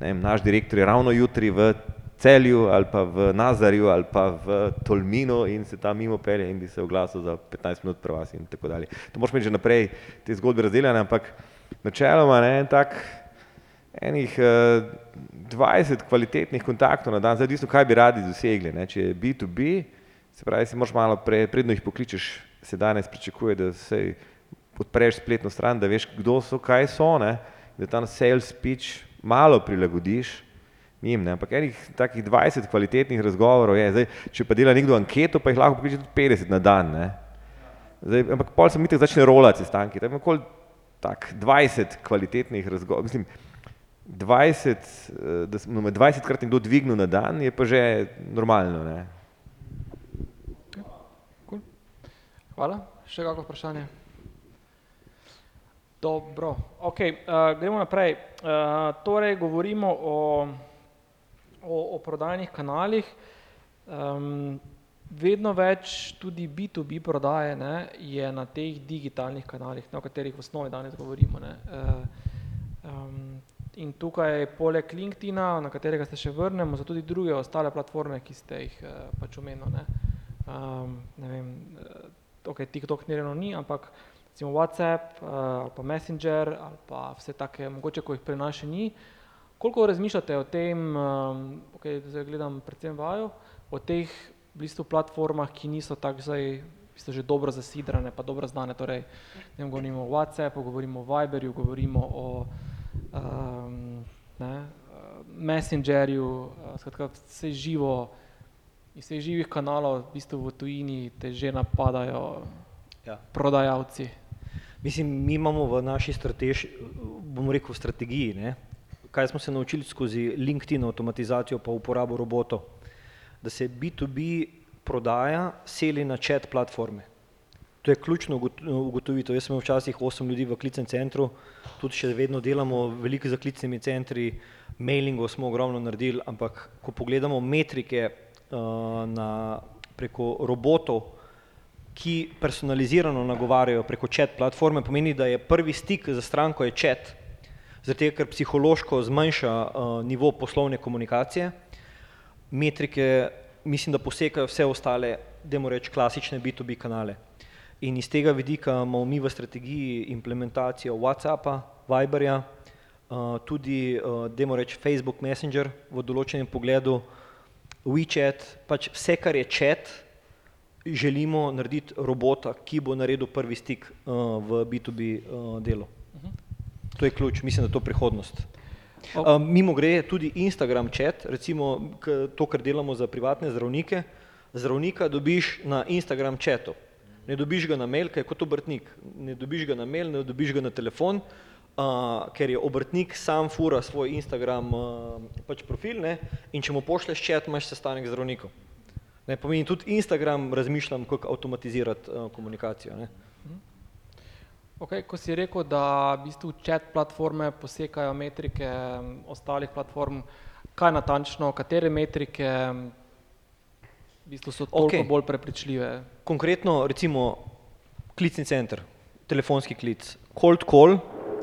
ne naš direktor je ravno jutri v Celju ali pa v Nazarju ali pa v Tolminu in se tam mimo pelje in bi se oglasil za 15 minut pri vas in tako dalje. To moraš imeti že naprej te zgodbe razdeljene, ampak načeloma ne, en tak enih uh, 20 kvalitetnih kontaktov na dan, zdaj odvisno, kaj bi radi dosegli. Ne. Če je B2B, se pravi, si moraš malo pre, predno jih pokličeš, se danes pričakuje, da se odpreš spletno stran, da veš, kdo so, kaj so, ne, da tam sales speech malo prilagodiš njim, ne. ampak enih takih 20 kvalitetnih razgovorov je, zdaj, če pa dela nekdo anketo, pa jih lahko pokliče tudi 50 na dan. Ne. Zdaj, ampak pol se mi tako začne rolati sestanki, tako okoli tak 20 kvalitetnih razgovorov, mislim, 20, eh, da smo 20 krat nekdo dvignil na dan, je pa že normalno. Ne? Hvala. Še kako vprašanje? Dobro, ok, uh, gremo naprej. Uh, torej, govorimo o, o, o prodajnih kanalih. Um, vedno več tudi B2B prodaje ne, je na teh digitalnih kanalih, na katerih v osnovi danes govorimo. Ne. Uh, um, in tukaj poleg LinkedIna, na katerega se še vrnemo, so tudi druge ostale platforme, ki ste jih uh, pač omenili. Ne. Um, ne ok, TikTok nireno ni, ampak recimo WhatsApp uh, ali pa Messenger ali pa vse take, mogoče, ko jih prenaša ni. Koliko razmišljate o tem, um, ok, zdaj gledam predvsem vajo, o teh v bistvu platformah, ki niso tako zdaj so že dobro zasidrane, pa dobro znane, torej ne govorimo o WhatsAppu, govorimo o Viberju, govorimo o um, ne, Messengerju, uh, skratka vse živo, iz vseh živih kanalov v bistvu v tujini te že napadajo Ja. prodajalci. Mislim, mi imamo v naši strategi, bomo rekel, strategiji, ne? kaj smo se naučili skozi LinkedIn avtomatizacijo pa uporabo robotov, da se B2B prodaja seli na chat platforme. To je ključno ugot- ugotovitev. Jaz sem včasih osem ljudi v klicnem centru, tudi še vedno delamo veliko za klicnimi centri, mailingov smo ogromno naredili, ampak ko pogledamo metrike na, preko robotov, ki personalizirano nagovarjajo preko chat platforme, pomeni, da je prvi stik za stranko je zaradi tega, ker psihološko zmanjša uh, nivo poslovne komunikacije. Metrike mislim, da posekajo vse ostale, dajmo reči, klasične B2B kanale. In iz tega vidika imamo mi v strategiji implementacijo WhatsAppa, Viberja, uh, tudi, uh, dajmo reči, Facebook Messenger v določenem pogledu, WeChat, pač vse, kar je chat, želimo narediti robota, ki bo naredil prvi stik uh, v B2B uh, delu. To je ključ, mislim, da je to prihodnost. O- Uh, mimo gre tudi Instagram chat, recimo k, to, kar delamo za privatne zdravnike, zdravnika dobiš na Instagram chatu. Ne dobiš ga na mail, ker je kot obrtnik. Ne dobiš ga na mail, ne dobiš ga na telefon, uh, ker je obrtnik sam fura svoj Instagram uh, pač profil ne? in če mu pošleš chat, imaš sestanek z zdravnikom. Ne, pomeni tudi Instagram razmišljam, kako avtomatizirati uh, komunikacijo. Ne. Okay, ko si rekel, da v bistvu chat platforme posekajo metrike ostalih platform, kaj natančno, katere metrike v bistvu so toliko okay. bolj prepričljive? Konkretno recimo klicni center, telefonski klic, cold call,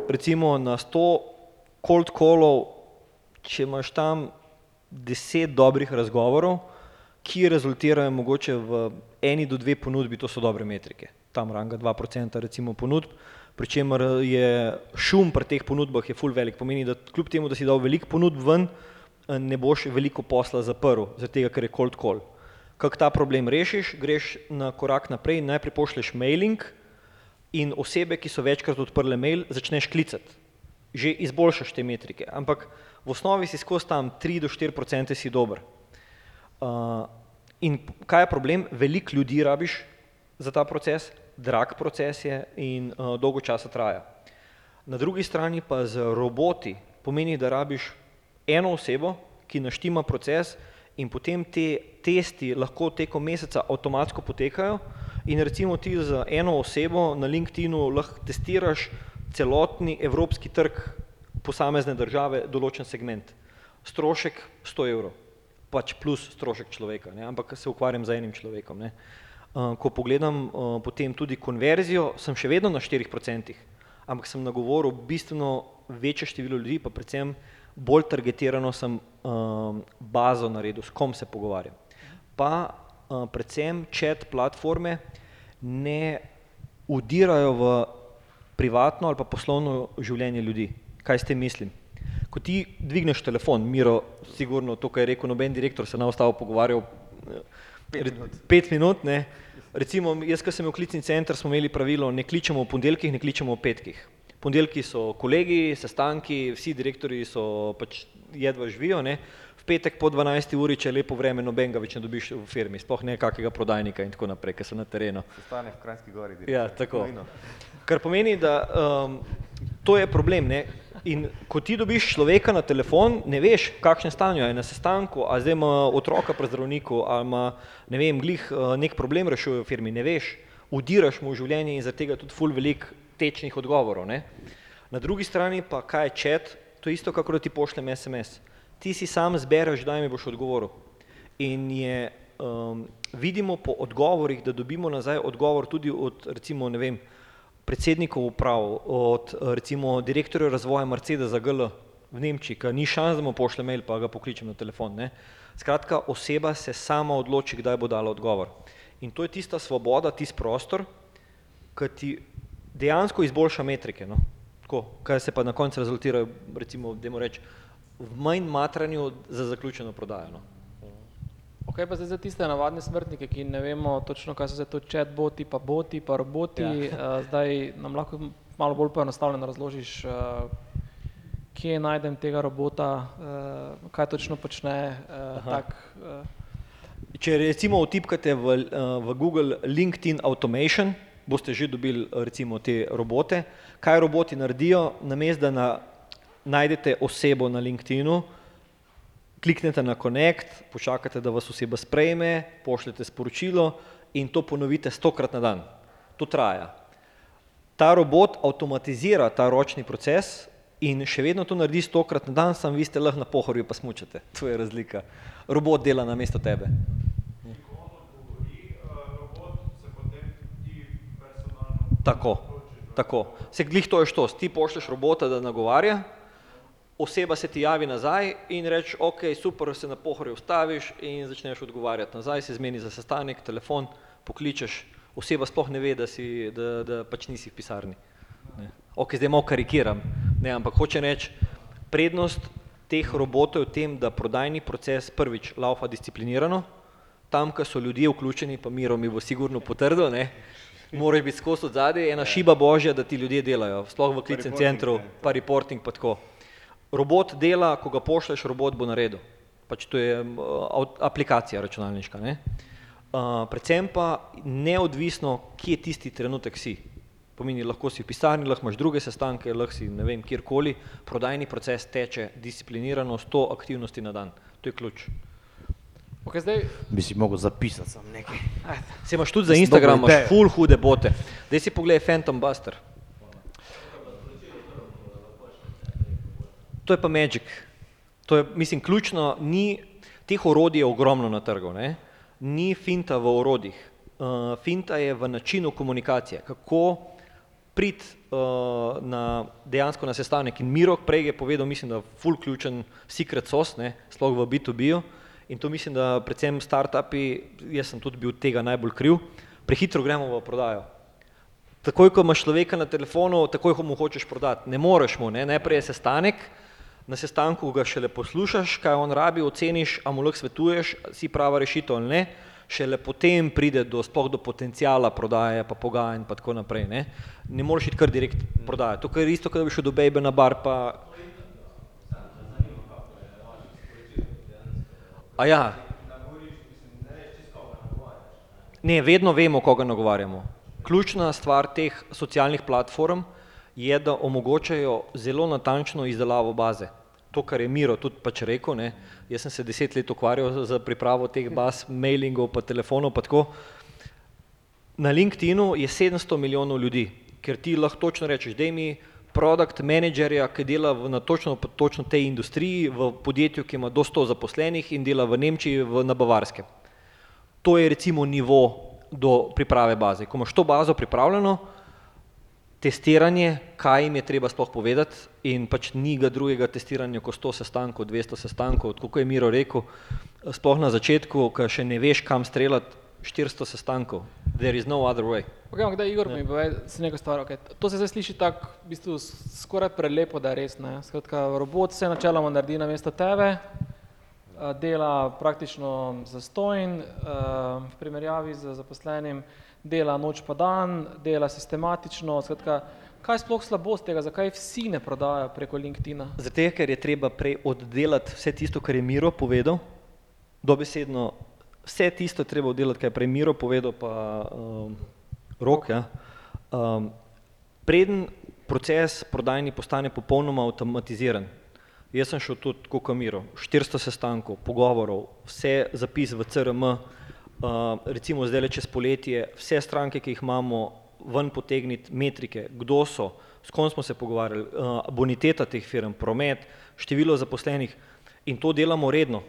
recimo na 100 cold callov, če imaš tam 10 dobrih razgovorov, ki rezultirajo mogoče v eni do dve ponudbi, to so dobre metrike, tam ranga 2% recimo ponudb, pri čemer je šum pri teh ponudbah je full velik, pomeni, da kljub temu, da si dal veliko ponudb ven, eh, ne boš veliko posla zaprl, zaradi tega, ker je cold call. Kako ta problem rešiš, greš na korak naprej, najprej pošleš mailing in osebe, ki so večkrat odprle mail, začneš klicati. Že izboljšaš te metrike, ampak v osnovi si skozi tam 3 do 4 procente si dober. Uh, in kaj je problem? Veliko ljudi rabiš, za ta proces, drag proces je in uh, dolgo časa traja. Na drugi strani pa z roboti pomeni, da rabiš eno osebo, ki naštima proces in potem te testi lahko tekom meseca avtomatsko potekajo in recimo ti z eno osebo na LinkedInu lahko testiraš celotni evropski trg posamezne države, določen segment. Strošek 100 evrov, pač plus strošek človeka, ne? ampak se ukvarjam z enim človekom. Ne? Uh, ko pogledam uh, potem tudi konverzijo, sem še vedno na 4%, ampak sem nagovoril bistveno večje število ljudi, pa predvsem bolj targetirano sem um, bazo naredil, s kom se pogovarjam. Pa predvsem chat platforme ne udirajo v privatno ali pa poslovno življenje ljudi. Kaj s tem mislim? Ko ti dvigneš telefon, Miro, sigurno to, kar je rekel noben direktor, se na ostalo pogovarjal pet minut, pet minut ne. Recimo, jaz, ko sem imel klicni center, smo imeli pravilo, ne kličemo v ponedeljkih, ne kličemo v petkih. Ponedeljki so kolegi, sestanki, vsi direktori so pač jedva živijo, ne. Petek po 12. uri, če je lepo vreme, nobenega več ne dobiš v firmi, sploh ne kakega prodajnika in tako naprej, ker so na terenu. Sestanek v Kranjski gori. Ja, tako. Kar pomeni, da um, to je problem, ne. In ko ti dobiš človeka na telefon, ne veš, kakšne stanju je na sestanku, a zdaj ima otroka pri zdravniku, ali ima, ne vem, glih nek problem rešuje v firmi, ne veš, udiraš mu v življenje in zaradi tega tudi ful velik tečnih odgovorov, ne. Na drugi strani pa, kaj je chat, to je isto, kakor da ti pošljem SMS. Ti si sam zbereš, kdaj mi boš odgovoril. In je, um, vidimo po odgovorih, da dobimo nazaj odgovor tudi od, recimo, ne vem, predsednikov uprav, od recimo direktorja razvoja Mercedesa GL v Nemčiji, ki ni šans, da mu pošlje mail, pa ga pokličem na telefon. Ne. Skratka, oseba se sama odloči, kdaj bo dala odgovor. In to je tista svoboda, tisti prostor, ki ti dejansko izboljša metrike, no. Tako, kaj se pa na koncu rezultira, recimo, dajmo reči, v manj matranju za zaključeno prodajo, no. Ok, pa zdaj za tiste navadne smrtnike, ki ne vemo točno, kaj so se to chat boti, pa boti, pa roboti, ja. uh, zdaj nam lahko malo bolj poenostavljeno razložiš, uh, kje najdem tega robota, uh, kaj točno počne, uh, tak, uh. Če recimo vtipkate v, v Google LinkedIn Automation, boste že dobili recimo te robote. Kaj roboti naredijo, namesto da na, najdete osebo na LinkedInu, kliknete na connect, počakate, da vas oseba sprejme, pošljete sporočilo in to ponovite stokrat na dan. To traja. Ta robot avtomatizira ta ročni proces in še vedno to naredi stokrat na dan, sam vi ste lahko na pohorju pa smučate. To je razlika. Robot dela na mesto tebe. Tako, tako. Se glih to je štos, ti pošlješ robota, da nagovarja, oseba se ti javi nazaj in reče, ok, super, se na pohorju ustaviš in začneš odgovarjati nazaj, se zmeni za sestanek, telefon, pokličeš, oseba sploh ne ve, da, si, da, da pač nisi v pisarni. Ne. Ok, zdaj malo karikiram, ne, ampak hoče reči, prednost teh robotov je v tem, da prodajni proces prvič laufa disciplinirano, tam, ko so ljudje vključeni, pa Miro mi bo sigurno potrdil, ne, moraš biti skozi od zadaj, ena šiba božja, da ti ljudje delajo, sploh v klicnem centru, pa reporting pa tako. Robot dela, ko ga pošleš, robot bo naredil. Pač to je aplikacija računalniška. Ne? Uh, predvsem pa neodvisno, kje tisti trenutek si. Pomeni, lahko si v pisarni, lahko imaš druge sestanke, lahko si ne vem, kjerkoli, prodajni proces teče disciplinirano sto aktivnosti na dan. To je ključ. Okay, zdaj... Bi si mogel zapisati sam nekaj. Se imaš tudi za Instagram, imaš full hude bote. Daj si pogledaj Phantom Buster. To je pa magic. To je, mislim, ključno, ni, teh orodij je ogromno na trgu, ne? ni finta v orodjih. Uh, finta je v načinu komunikacije, kako priti uh, na, dejansko na sestanek. In Miro prej je povedal, mislim, da full ključen secret sauce, ne? sploh v B2B-ju. In to mislim, da predvsem startupi, jaz sem tudi bil tega najbolj kriv, prehitro gremo v prodajo. Takoj, ko imaš človeka na telefonu, takoj, ko mu hočeš prodati, ne moreš mu, ne? najprej je sestanek, na sestanku ga šele poslušaš, kaj on rabi, oceniš, a mu lahko svetuješ, si prava rešitev ali ne, šele potem pride do, sploh do potencijala prodaje, pa pogajanj, pa tako naprej. Ne, ne moreš iti kar direkt prodajati. To je isto, kot da bi šel do bejbe na bar, pa... A ja. Ne, vedno vemo, koga nagovarjamo. Ključna stvar teh socialnih platform je, da omogočajo zelo natančno izdelavo baze. To, kar je Miro tudi pač rekel, ne, jaz sem se deset let ukvarjal z- pripravo teh baz, mailingov, pa telefonov, pa tako. Na LinkedInu je 700 milijonov ljudi, ker ti lahko točno rečeš, da mi produkt menedžerja, ki dela v, na točno, točno tej industriji, v podjetju, ki ima do 100 zaposlenih in dela v Nemčiji, v, na Bavarskem. To je recimo nivo do priprave baze. Ko imaš to bazo pripravljeno, testiranje, kaj jim je treba sploh povedati in pač ni ga drugega testiranja kot 100 sestankov, 200 sestankov, tako kot je Miro rekel, sploh na začetku, ko še ne veš, kam streljati, 400 sestankov. There is no other way. Okay, da Igor mi pove, se neko stvar, okay. to se zdaj sliši tako, v bistvu skoraj prelepo, da je res, ne. Skratka, robot se načeloma naredi na mesto tebe, a, dela praktično zastojn, a, v primerjavi z zaposlenim, dela noč pa dan, dela sistematično, skratka, kaj je sploh slabost tega, zakaj vsi ne prodajajo preko LinkedIna? Zato, ker je treba prej oddelati vse tisto, kar je Miro povedal, dobesedno vse tisto je treba oddelati, kar je prej Miro povedal, pa um, rok. Ja. Um, preden proces prodajni postane popolnoma avtomatiziran, jaz sem šel tudi kot Miro, 400 sestankov, pogovorov, vse zapis v CRM, uh, recimo zdaj le čez poletje, vse stranke, ki jih imamo, ven potegniti metrike, kdo so, s kom smo se pogovarjali, uh, boniteta teh firm, promet, število zaposlenih in to delamo redno.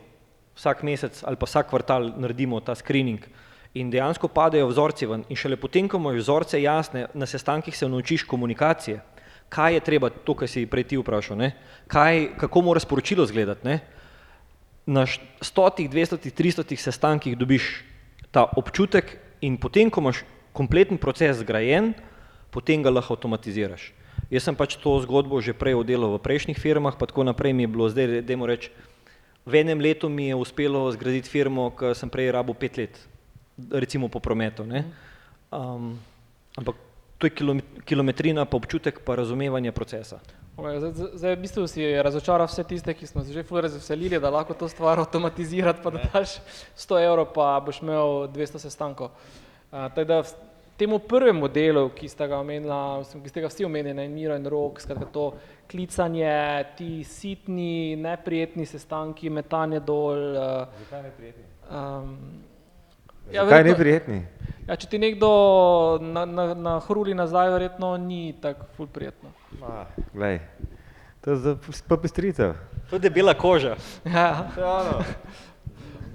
Vsak mesec ali pa vsak kvartal naredimo ta screening in dejansko padejo vzorci ven in šele potem, ko imaš vzorce jasne, na sestankih se naučiš komunikacije, kaj je treba, to, kar si prej ti vprašal, ne? kaj, kako mora sporočilo izgledati. Ne? Na stotih, dvestotih, tristotih sestankih dobiš ta občutek in potem, ko imaš kompleten proces zgrajen, potem ga lahko avtomatiziraš. Jaz sem pač to zgodbo že prej oddelal v prejšnjih firmah, pa tako naprej mi je bilo zdaj, dajmo reči, v enem letu mi je uspelo zgraditi firmo, ki sem prej rabo pet let, recimo po prometu. Ne? Um, ampak to je kilome- kilometrina, pa občutek, pa razumevanje procesa. Zdaj, zdaj- v bistvu si razočaral vse tiste, ki smo se že ful razveselili, da lahko to stvar avtomatizirati, pa da daš 100 evrov, pa boš imel 200 sestankov. Uh, tako da v temu prvemu delu, ki ste ga omenila, ki ste ga vsi omenili, ne, Miro in Rok, skratka to klicanje, ti sitni, neprijetni sestanki, metanje dol. Uh, Zakaj neprijetni? um, Ja, Zakaj neprijetni? Ja, če ti nekdo na, na, na hruli nazaj, verjetno ni tako ful prijetno. Ma, glej, to je za popestritev. To je debela koža. Ja.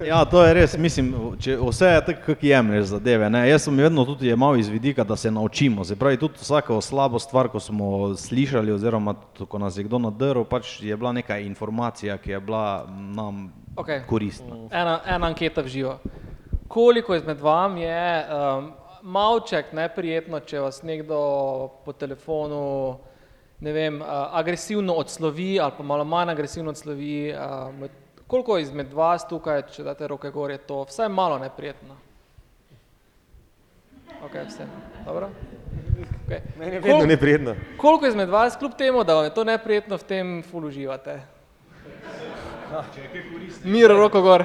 Ja, to je res, mislim, če vse je tako, kako jemlješ zadeve. Ne? Jaz sem vedno tudi jemal iz vidika, da se naučimo. Se pravi, tudi vsako slabo stvar, ko smo slišali, oziroma ko nas je kdo nadrl, pač je bila neka informacija, ki je bila nam Okay. koristna. Ena, ena anketa v živo. Koliko izmed vam je um, malček neprijetno, če vas nekdo po telefonu ne vem, uh, agresivno odslovi ali pa malo manj agresivno odslovi? Um, koliko izmed vas tukaj, če date roke gor, je to vsaj malo neprijetno? Ok, vse. Dobro. Okay. Meni je vedno neprijetno. Koliko izmed vas, kljub temu, da vam je to neprijetno, v tem ful uživate? Mir, roko gor.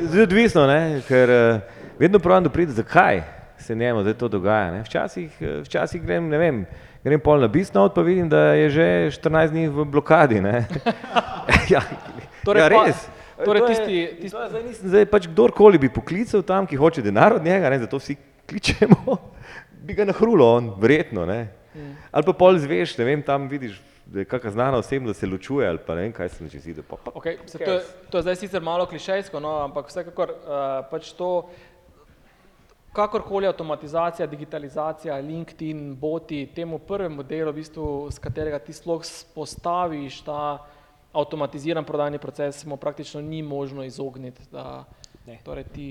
Zdaj odvisno, ne? ker uh, vedno pravim, da pride, zakaj se njemu zdaj to dogaja. Ne? Včasih, eh, včasih grem, ne vem, grem pol na bisnot, pa vidim, da je že 14 dni v blokadi. ja, Torej ja, res. torej To je- tisti- to tisti- je Zdaj, nisem, zdaj pač kdorkoli bi poklical tam, ki hoče denar od njega, ne, zato vsi kličemo, bi ga nahrulo on, verjetno. Ne. Mm. Ali pa pol zveš, ne vem, tam vidiš, da je kakšna znana osebnost, da se ločuje ali pa ne vem, kaj se neče zide. Pa, pa, Okay, to, je, to je zdaj sicer malo klišejsko, no, ampak vsekakor uh, pač to, kakorkoli avtomatizacija, digitalizacija, LinkedIn, boti, temu prvemu delu, v bistvu, z katerega ti sploh postaviš ta avtomatiziran prodajni proces, se mu praktično ni možno izogniti. Da, torej ti,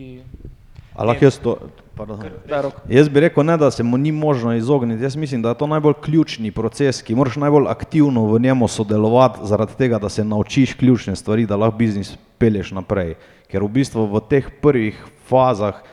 lahko jaz to, pardon. roko. Jaz bi rekel, ne, da se mu ni možno izogniti. Jaz mislim, da je to najbolj ključni proces, ki moraš najbolj aktivno v njemu sodelovati, zaradi tega, da se naučiš ključne stvari, da lahko biznis pelješ naprej. Ker v bistvu v teh prvih fazah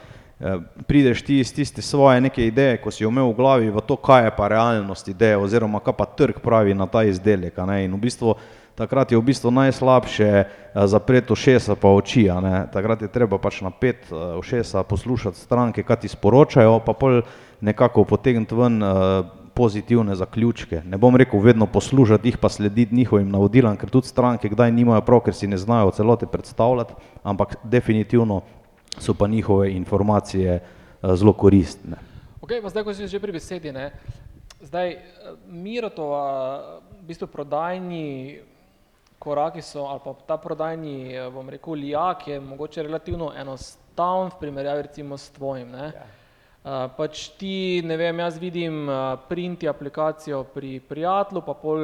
Prideš ti iz tiste svoje neke ideje, ko si imel v glavi, v to, kaj je pa realnost ideje, oziroma kaj pa trg pravi na ta izdelek. In v bistvu takrat je v bistvu najslabše eh, zapreti ušesa pa oči. Takrat je treba pač napet eh, ušesa, poslušati stranke, kaj ti sporočajo, pa pol nekako potegniti ven eh, pozitivne zaključke. Ne bom rekel vedno poslušati jih pa slediti njihovim navodilom, ker tudi stranke kdaj nimajo prav, ker si ne znajo v celoti predstavljati, ampak definitivno so pa njihove informacije eh, zelo koristne. Okay, zdaj, ko si že pri besedi, ne, zdaj eh, Mirotova, v bistvu prodajni koraki so, ali pa ta prodajni, eh, bom rekel, lijak je mogoče relativno enostaven v primerjavi recimo s tvojim. Ne. Uh, pač ti, ne vem, jaz vidim uh, printi aplikacijo pri prijatelju, pa pol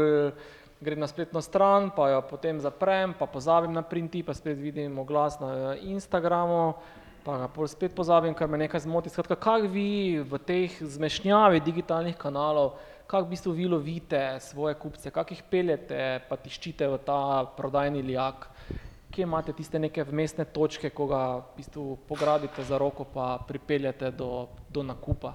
grem na spletno stran, pa jo potem zaprem, pa pozabim na printi, pa spet vidim oglas na eh, Instagramu, pa ga pol spet pozabim, ker me nekaj zmoti. Skratka, kak vi v teh zmešnjavi digitalnih kanalov, kak v bistvu vi lovite svoje kupce, kak jih peljete, pa tiščite v ta prodajni lijak, kje imate tiste neke vmesne točke, ko ga v bistvu pograbite za roko, pa pripeljete do, do nakupa.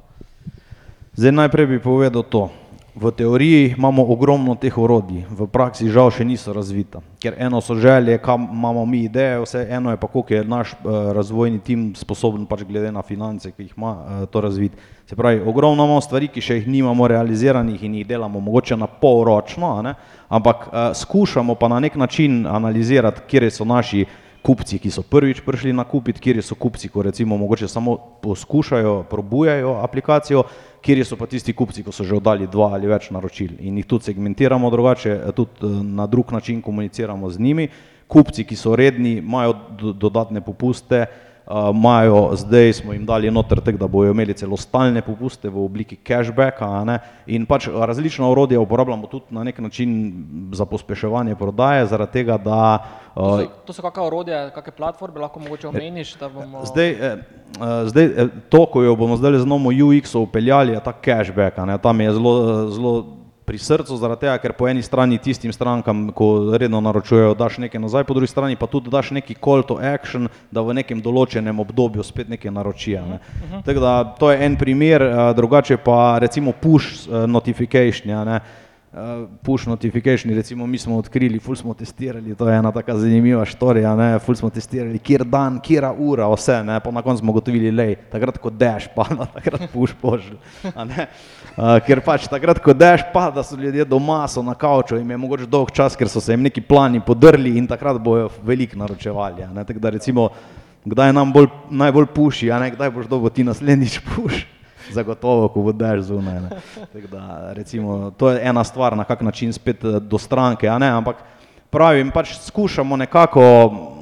Zdaj najprej bi povedal to. V teoriji imamo ogromno teh orodij, v praksi žal še niso razvita. Ker eno so želje, kam imamo mi ideje, vse eno je pa, koliko je naš uh, razvojni tim sposoben pač glede na finance, ki jih ima, uh, to razviti. Se pravi, ogromno imamo stvari, ki še jih nimamo realiziranih in jih delamo mogoče na pol ročno, a ne? ampak uh, skušamo pa na nek način analizirati, kje so naši kupci, ki so prvič prišli nakupiti, kje so kupci, ko recimo mogoče samo poskušajo, probujajo aplikacijo, kje so pa tisti kupci, ko so že oddali dva ali več naročil in jih tudi segmentiramo drugače, tudi eh, na drug način komuniciramo z njimi. Kupci, ki so redni, imajo do, dodatne popuste, imajo, zdaj smo jim dali noter tek, da bojo imeli celo stalne popuste v obliki cashbacka a ne? in pač različna orodja uporabljamo tudi na nek način za pospeševanje prodaje, zaradi tega, da To so, to so kakšne orodja, kakšne platforme, lahko mogoče omeniš, da bomo... Zdaj, eh, zdaj eh, to, ko jo bomo zdaj z novo UX-o upeljali, je ta cashback, ne, tam je zelo, zelo pri srcu, zaradi tega, ker po eni strani tistim strankam, ko redno naročujejo, daš nekaj nazaj, po drugi strani pa tudi daš neki call to action, da v nekem določenem obdobju spet nekaj naročijo. Ne. Tako da to je en primer, eh, drugače pa recimo push eh, notification, a ne. Uh, push notification, recimo mi smo odkrili, ful smo testirali, to je ena taka zanimiva štorija, ne, ful smo testirali, kjer dan, kjera ura, vse, ne, pa na koncu smo gotovili, lej, takrat ko deš pada, takrat push ne, uh, ker pač takrat ko deš pada, so ljudje doma, so na kavču, jim je mogoče dolg čas, ker so se jim neki plani podrli in takrat bojo veliko naročevali, tako da recimo, kdaj nam bolj, najbolj puši, kdaj boš dobo ti naslednjič puš. Zagotovo, ko boš zunaj. Da, recimo, to je ena stvar, na kak način spet eh, do stranke, ampak pravim, pač skušamo nekako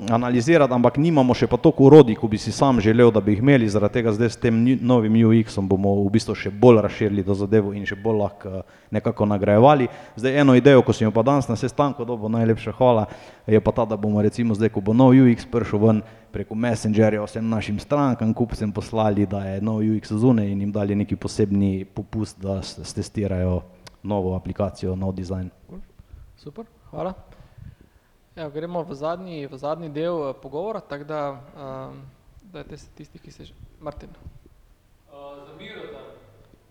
analizirati, ampak nimamo še pa toliko urodij, ko bi si sam želel, da bi jih imeli, zaradi tega zdaj s tem novim UX-om bomo v bistvu še bolj razširili to zadevo in še bolj lahko eh, nekako nagrajevali. Zdaj eno idejo, ko sem jo pa danes na sestanku dobil, najlepša hvala, je pa ta, da bomo recimo zdaj, ko bo nov UX prišel ven, preko Messengerja vsem našim strankam, kupcem poslali, da je nov UX zunaj in jim dali neki posebni popust, da stestirajo novo aplikacijo, nov dizajn. Super, hvala. Ja, gremo v zadnji, v zadnji del eh, pogovora, tako da um, dajte se tisti, ki se že... Martin. Uh, za Mirota,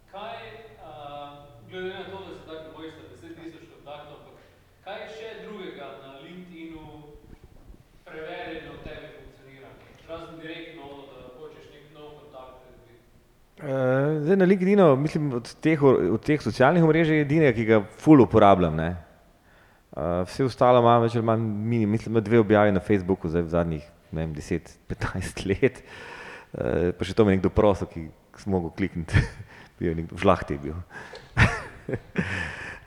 kaj, uh, glede na to, da se tako bojite 10 tisoč kontaktov, ampak kaj še drugega na LinkedInu preverjeno v tebi funkcionira? Razen direktno, da hočeš nek nov kontakt pridobiti. Uh, zdaj na LinkedInu, mislim, od teh, od teh socialnih omrežij je edine, ki ga ful uporabljam. Ne? Uh, vse ostalo imam več ali manj mini, mislim, da dve objavi na Facebooku zdaj v zadnjih ne vem, 10-15 let. Uh, pa še to me je nekdo prosil, ki sem mogel klikniti, bil je nekdo žlahti je bil.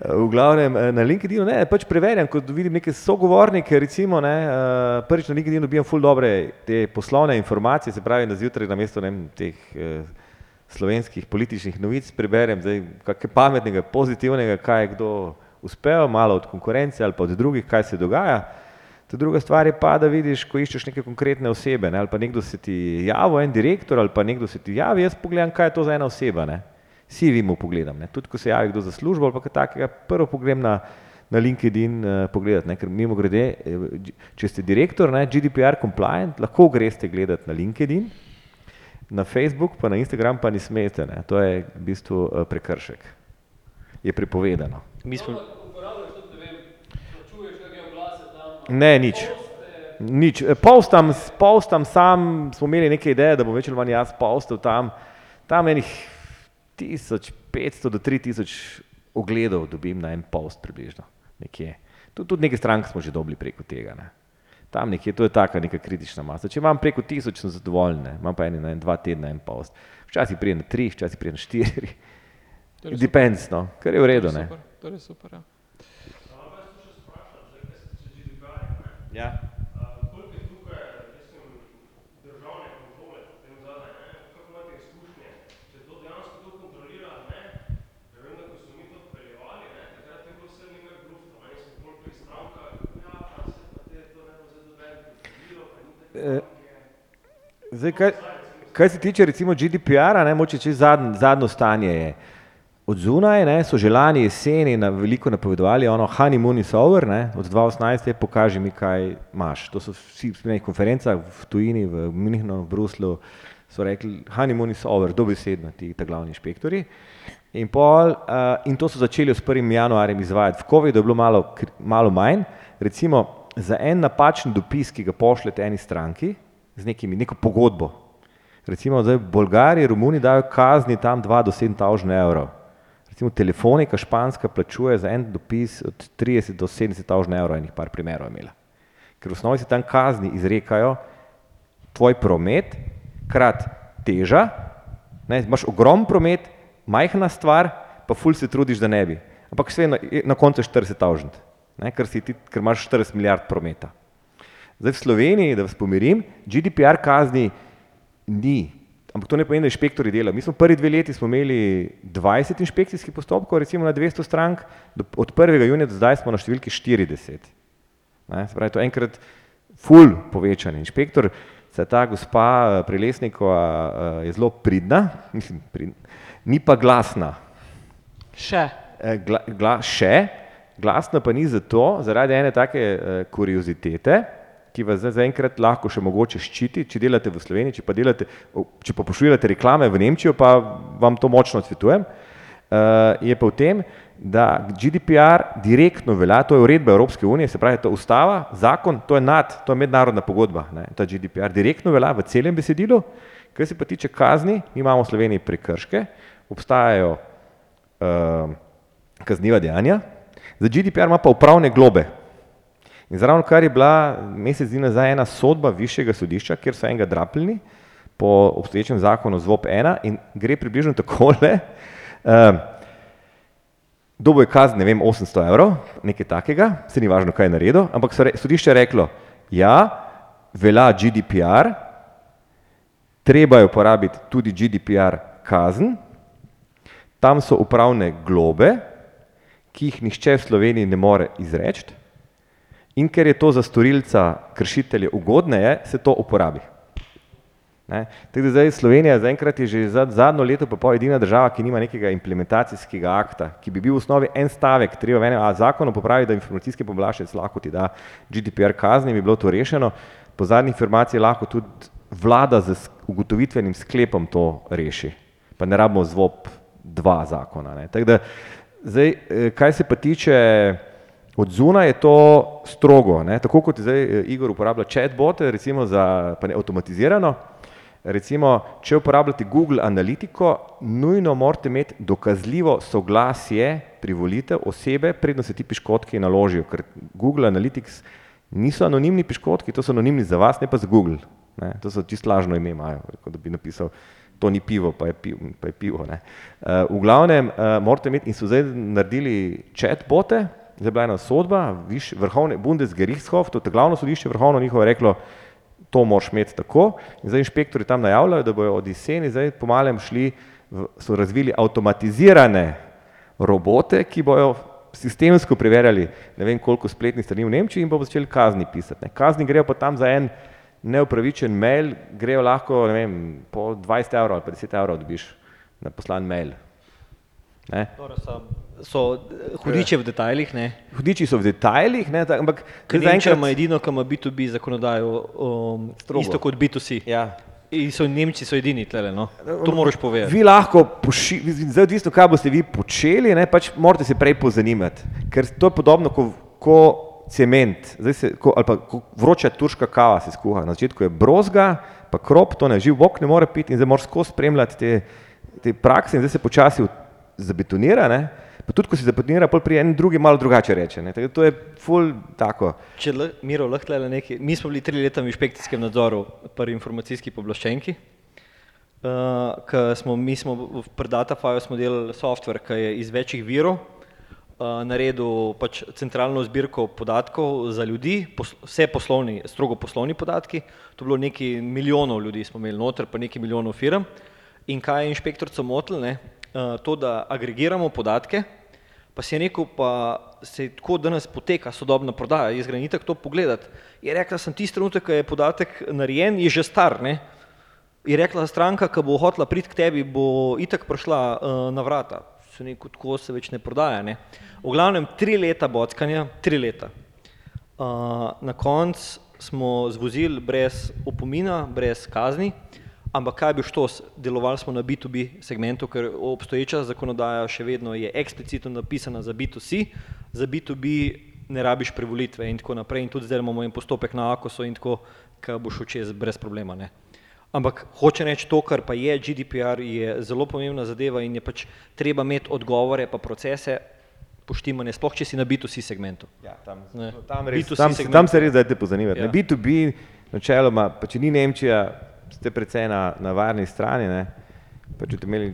V glavnem eh, na LinkedInu ne, pač preverjam, ko vidim neke sogovornike, recimo, ne, eh, prvič na LinkedInu dobivam ful dobre te poslovne informacije, se pravi, da zjutraj na mesto teh eh, slovenskih političnih novic preberem zdaj kakaj pametnega, pozitivnega, kaj je kdo uspel, malo od konkurence ali pa od drugih, kaj se dogaja. Ta druga stvar je pa, da vidiš, ko iščeš neke konkretne osebe, ne, ali pa nekdo se ti javi, en direktor ali pa nekdo se ti javi, jaz pogledam, kaj je to za ena oseba. Ne. CV mu pogledam, ne. tudi ko se javi kdo za službo ali pa kaj takega, prvo pogledam na, na LinkedIn uh, pogledati, ne, ker mimo grede, če ste direktor, ne, GDPR compliant, lahko greste gledati na LinkedIn. Na Facebook pa na Instagram pa ni smete, ne. to je v bistvu eh, prekršek. Je prepovedano. Mi smo, ne nič. Nič. Postam, postam sam, smo imeli neke ideje, da bom več ali manj jaz postal tam. Tam enih 1500 do 3000 ogledov dobim na en post približno. Nekje. Tudi, tudi nekaj strank smo že dobili preko tega. Ne. Tam nekje, to je taka neka kritična masa. Če imam preko tisoč, sem zadovoljen, ne. imam pa eni na en, dva tedna en post. Včasih prije na tri, včasih prije na štiri. Depends, no, kar je v redu. Super, To je super. Ja. Ja. Ja, zdaj Eh, Zdaj, kaj, kaj se tiče recimo GDPR-a, ne, moče če zadnj, zadnjo stanje je. Od zunaj ne, so že lani jeseni na veliko napovedovali, ono honeymoon is over, ne, od 2018 je pokaži mi, kaj imaš. To so vsi na nekih konferencah v tujini, v Münchnu, v Bruslu, so rekli honeymoon is over, dobesedno ti ta glavni inšpektori. In, pol, uh, in to so začeli s 1. januarjem izvajati. V COVID-u je bilo malo, malo manj, recimo za en napačen dopis, ki ga pošljete eni stranki z nekimi, neko pogodbo. Recimo zdaj v Bolgariji, Romuni dajo kazni tam 2 do 7 tavžne evrov. Recimo telefonika španska plačuje za en dopis od 30 do 70 tavžne evrov, enih par primerov je imela. Ker v osnovi se tam kazni izrekajo tvoj promet krat teža, ne, imaš ogromen promet, majhna stvar, pa ful se trudiš, da ne bi. Ampak vseeno je na koncu 40 tavžent, ker, ker imaš 40 milijard prometa. Zdaj v Sloveniji, da vas pomirim, GDPR kazni ni. Ampak to ne pomeni, da inšpektori delajo. Mi smo prvi dve leti smo imeli 20 inšpekcijskih postopkov, recimo na 200 strank, do, od 1. junija do zdaj smo na številki 40. Ne, se pravi, to je enkrat ful povečanje. Inšpektor, se ta gospa eh, Prelesnikova eh, je zelo pridna, mislim, pridna, ni pa glasna. Še. Eh, Gla, gla, še, glasna pa ni zato, zaradi ene take kuriozitete, ki vas zaenkrat lahko še mogoče ščiti, če delate v Sloveniji, če pa, delate, če pa pošiljate reklame v Nemčijo, pa vam to močno svetujem, uh, je pa v tem, da GDPR direktno velja, to je uredba Evropske unije, se pravi, to je ustava, zakon, to je nad, to je mednarodna pogodba, ne, ta GDPR direktno velja v celem besedilu, kar se pa tiče kazni, mi imamo v Sloveniji prekrške, obstajajo uh, kazniva dejanja, za GDPR ima pa upravne globe. In zraven kar je bila mesec dni nazaj ena sodba višjega sodišča, kjer so enega drapljeni po obstoječem zakonu ZVOP 1 in gre približno takole. Uh, Dobo je kazen, ne vem, 800 evrov, nekaj takega, se ni važno, kaj je naredil, ampak so re, sodišče je reklo, ja, velja GDPR, treba je uporabiti tudi GDPR kazen, tam so upravne globe, ki jih nihče v Sloveniji ne more izreči, in ker je to za storilca kršitelje ugodneje, se to uporabi. Ne? Tako da zdaj Slovenija zaenkrat je že za zadnjo leto pa pol edina država, ki nima nekega implementacijskega akta, ki bi bil v osnovi en stavek, treba v enem zakonu popraviti, da informacijski pooblaščenec lahko ti da GDPR kazni, bi bilo to rešeno. Po zadnji informaciji lahko tudi vlada z ugotovitvenim sklepom to reši, pa ne rabimo zvop dva zakona. Ne? Tako da zdaj, eh, kaj se pa tiče od zunaj je to strogo, ne? tako kot zdaj eh, Igor uporablja chatbote, recimo za ne avtomatizirano, Recimo, če uporabljate Google Analytico, nujno morate imeti dokazljivo soglasje privolitev osebe, predno se ti piškotki naložijo, ker Google Analytics niso anonimni piškotki, to so anonimni za vas, ne pa za Google. Ne? To so čisto lažno ime imajo, kot bi napisal, to ni pivo, pa je pivo. Pa je pivo uh, v glavnem uh, morate imeti in so zdaj naredili chatbote, zdaj je bila ena sodba, viš, vrhovne Bundesgerichtshof, to je glavno sodišče vrhovno njihovo je reklo, to moraš imeti tako. In zdaj inšpektori tam najavljajo, da bojo od jeseni zdaj pomalem šli, v, so razvili avtomatizirane robote, ki bojo sistemsko preverjali ne vem koliko spletnih strani v Nemčiji in bodo začeli kazni pisati. Ne. Kazni grejo pa tam za en neupravičen mail, grejo lahko ne vem, po 20 evrov ali pa 10 evrov dobiš na poslan mail. So, eh, hudiče v detajlih, ne. Hudiči so v detajlih, ne, ta, ampak Nemčija ima edino, ki ima B2B zakonodajo, um, Strogo. isto kot B2C. Ja. In so Nemci so edini tlele, no. To moraš povedati. Vi lahko, poši, zdaj odvisno, kaj boste vi počeli, ne, pač morate se prej pozanimati. Ker to je podobno kot ko cement, zdaj se, ko, ali pa ko vroča turška kava se skuha. Na začetku je brozga, pa krop, to ne živ bok ne more piti in zdaj moraš skozi spremljati te, te prakse in zdaj se počasi zabetonira. Ne. Pa tudi, ko se zabetonira, pol pri enem drugi malo drugače reče. Ne. Tako to je ful tako. Če l, Miro lahko tlele nekaj, mi smo bili tri leta v inšpekcijskem nadzoru pri informacijski poblaščenki. Uh, ko smo, mi smo v- Datafaju delali software, ki je iz večjih virov uh, naredil pač centralno zbirko podatkov za ljudi, pos, vse poslovni, strogo poslovni podatki. To je bilo nekaj milijonov ljudi smo imeli noter, pa nekaj milijonov firm. In kaj je inšpektorco motil, ne? Uh, to, da agregiramo podatke, pa si je rekel, pa se je tako danes poteka sodobna prodaja, jaz grem itak to pogledat. Je rekla, sem tisti trenutek, ko je podatek narejen, je že star, ne? Je rekla stranka, ki bo hotela priti k tebi, bo itak prišla uh, na vrata. Se neko tako se več ne prodaja. Ne? V glavnem tri leta bockanja, tri leta. Uh, na koncu smo zvozili brez opomina, brez kazni, ampak kaj bi šlo, delovali smo na B2B segmentu, ker obstoječa zakonodaja še vedno je eksplicitno napisana za B2C, za B2B ne rabiš prevolitve in tako naprej in tudi zdaj imamo en postopek na AKOS-u in tako, ki bo šel čez brez problema. Ne. Ampak hoče reči to, kar pa je GDPR, je zelo pomembna zadeva in je pač treba imeti odgovore pa procese poštimane, sploh če si na B2C segmentu. Ja, tam, Ne. tam, res, B2C tam, se- segment. tam se res dajte pozanimati. Ja. Ja. B2B, načeloma, pa če ni Nemčija, ste precej na, na varni strani. Ne? Pa če boste imeli,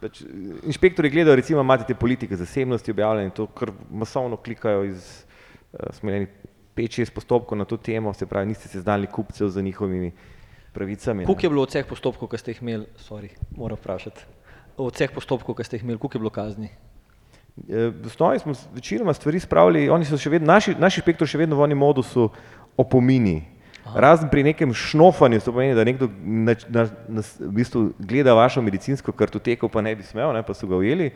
pač, inšpektori gledajo, recimo, imate te politike zasebnosti objavljene to kar masovno klikajo iz, uh, smo imeli 5-6 postopkov na to temo, se pravi, niste seznali kupcev z njihovimi pravicami. Koliko je bilo od vseh postopkov, ki ste jih imeli, sorry, moram vprašati, od vseh postopkov, ki ste jih imeli, koliko je bilo kazni? Eh, V osnovi smo večinoma stvari spravili, oni so še vedno, naši, naši inšpektori še vedno v oni modusu opomini. Razen pri nekem šnofanju, to pomeni, da nekdo na, na, na, v bistvu gleda vašo medicinsko kartoteko, pa ne bi smel, ne, pa so ga ujeli,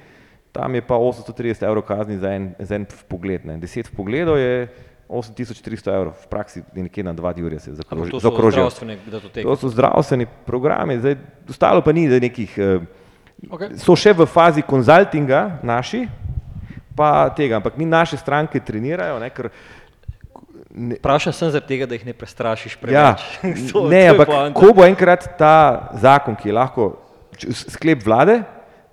tam je pa 830 evrov kazni za en, za en pogled. Ne. 10 pogledov je 8300 evrov, v praksi je nekje na 2 jurja se Ampak zakroži- to so datoteke. To so zdravstveni programi, zdaj, ostalo pa ni nekih, eh, Okay. so še v fazi konzultinga naši, pa tega, ampak mi naše stranke trenirajo, ne, ker ne, Vprašal sem zaradi tega, da jih ne prestrašiš ja, preveč. To- to ne, je ampak poanta. ko bo enkrat ta zakon, ki je lahko sklep vlade,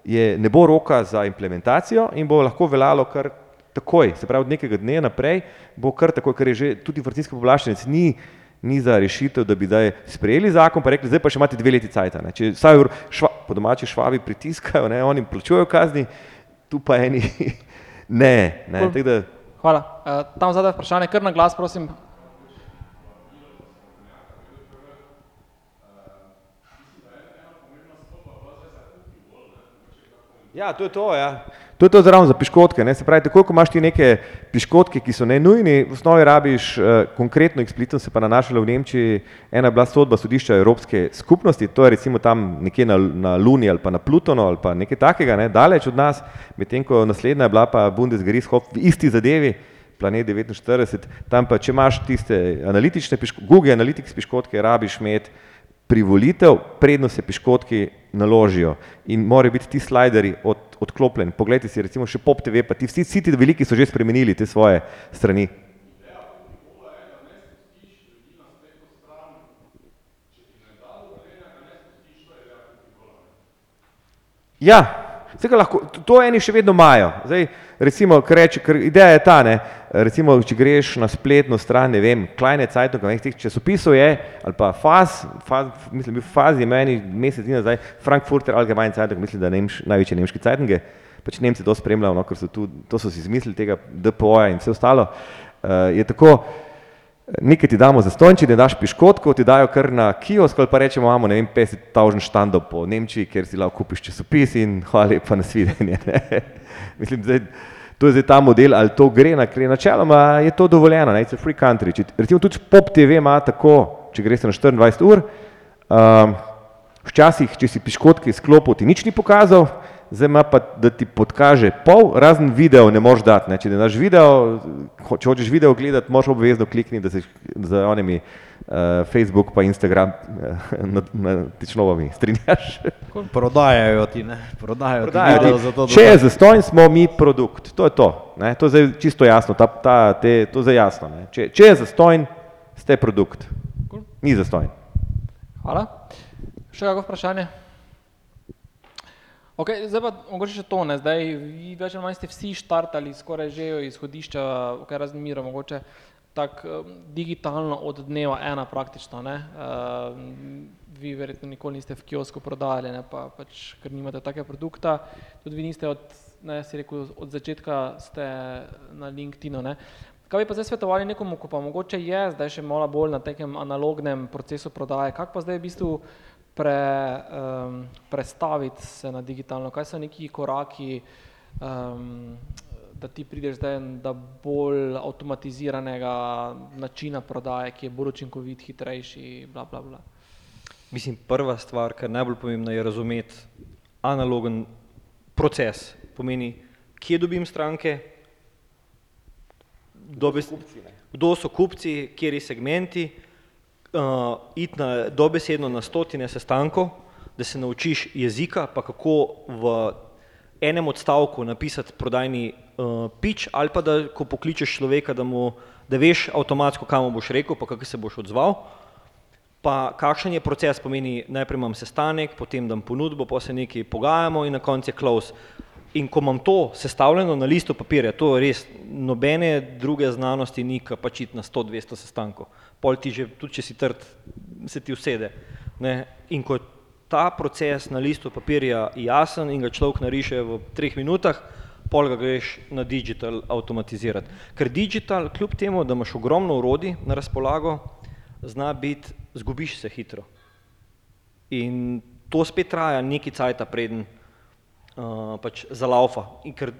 je, ne bo roka za implementacijo in bo lahko veljalo kar takoj, se pravi od nekega dne naprej, bo kar takoj, ker je že tudi vrtinski povlaščenec ni, ni za rešitev, da bi zdaj sprejeli zakon, pa rekli, zdaj pa še imate dve leti cajta. Ne. Če vsaj šva, po domači švabi pritiskajo, ne, oni plačujejo kazni, tu pa eni ne. ne. Tako da, Hvala. Uh, tam zadaj vprašanje, kar na glas, prosim. Ja, to je to. Ja. To je to zraven za piškotke. Ne? Se pravi, tako ko imaš ti neke piškotke, ki so nenujni, v osnovi rabiš uh, konkretno eksplicitno se pa nanašala v Nemčiji ena bila sodba sodišča Evropske skupnosti, to je recimo tam nekje na, na Luni ali pa na Plutonu ali pa nekaj takega, ne? daleč od nas, medtem ko naslednja je bila pa Bundesgerichtshof v isti zadevi, planet 49, tam pa če imaš tiste analitične, piško- Google Analytics piškotke, rabiš imeti privolitev, predno se piškotki naložijo in morajo biti ti slajderji od, odklopljeni. Poglejte si recimo še Pop TV, pa ti vsi, vsi ti veliki so že spremenili te svoje strani. Ja, Vsega lahko, to eni še vedno imajo. Zdaj, recimo, ker ideja je ta, ne, recimo, če greš na spletno stran, ne vem, Kleine Zeitung, nekih časopisov je, ali pa Faz, Faz mislim, bil Faz je meni mesec dni nazaj, Frankfurter Allgemeine Zeitung, mislim, da nemš, največje nemške Zeitunge, pač Nemci to spremljajo, no, ker so tu, to so si izmislili tega DPO-ja in vse ostalo. Uh, je tako, nekaj ti damo za stonči, ne daš piškotko, ti dajo kar na kiosk, pa rečemo, imamo ne vem, 50 tavžen štandov po Nemčiji, kjer si lahko kupiš časopis in hvala lepa na svidenje. Mislim, zdaj, to je zdaj ta model, ali to gre na kre. Načeloma je to dovoljeno, ne? it's a free country. Če, recimo tudi Pop TV ima tako, če greš na 24 ur, um, včasih, če si piškotke izklopil, ti nič ni pokazal, zdaj ima pa, da ti podkaže pol, razen video ne moreš dati. Ne. Če ne daš video, ho- če hočeš video gledati, moraš obvezno klikniti, da se z onimi uh, Facebook pa Instagram uh, na, na tičnovami strinjaš. Prodajajo ti, ne? Prodajajo, Prodajajo ti video ti. za to, da Če je zastojn, smo mi produkt. To je to. Ne? To je zdaj čisto jasno. Ta, ta, te, to je zdaj jasno ne? če, če je zastojn, ste produkt. Ni zastojn. Hvala. Še kakšno vprašanje? Okay, zdaj pa mogoče še to, ne? zdaj vi več ali manj ste vsi štartali skoraj že od izhodišča, okay, razen mira, mogoče tako digitalno od dneva ena praktično. Ne? Uh, vi verjetno nikoli niste v kiosku prodajali, ne? pa, pač, ker nimate take produkta, tudi vi niste od, ne, rekel, od začetka ste na LinkedInu. Ne? Kaj bi pa zdaj svetovali nekomu, ko pa mogoče je zdaj še malo bolj na takem analognem procesu prodaje, kako pa zdaj v bistvu pre, um, prestaviti se na digitalno, kaj so neki koraki, um, da ti prideš zdaj do bolj avtomatiziranega načina prodaje, ki je bolj učinkovit, hitrejši, bla, bla, bla. Mislim, prva stvar, kar je najbolj pomembna, je razumeti analogen proces. Pomeni, kje dobim stranke, kdo, bes, kdo so kupci, kateri segmenti, uh, iti na dobesedno na stotine sestankov, da se naučiš jezika, pa kako v enem odstavku napisati prodajni uh, pitch, ali pa da ko pokličeš človeka, da, mu, da veš avtomatsko, kam boš rekel, pa kako se boš odzval. Pa kakšen je proces, pomeni najprej imam sestanek, potem dam ponudbo, pa se nekaj pogajamo in na koncu je close. In ko imam to sestavljeno na listu papirja, to je res, nobene druge znanosti ni, ki pač na 100-200 sestankov. Pol ti že, tudi če si trd, se ti usede. Ne? In ko je ta proces na listu papirja jasen in ga človek nariše v treh minutah, pol ga greš na digital avtomatizirati. Ker digital, kljub temu, da imaš ogromno urodij na razpolago, zna biti, zgubiš se hitro. In to spet traja neki cajta preden uh, pač zalaufa. In ker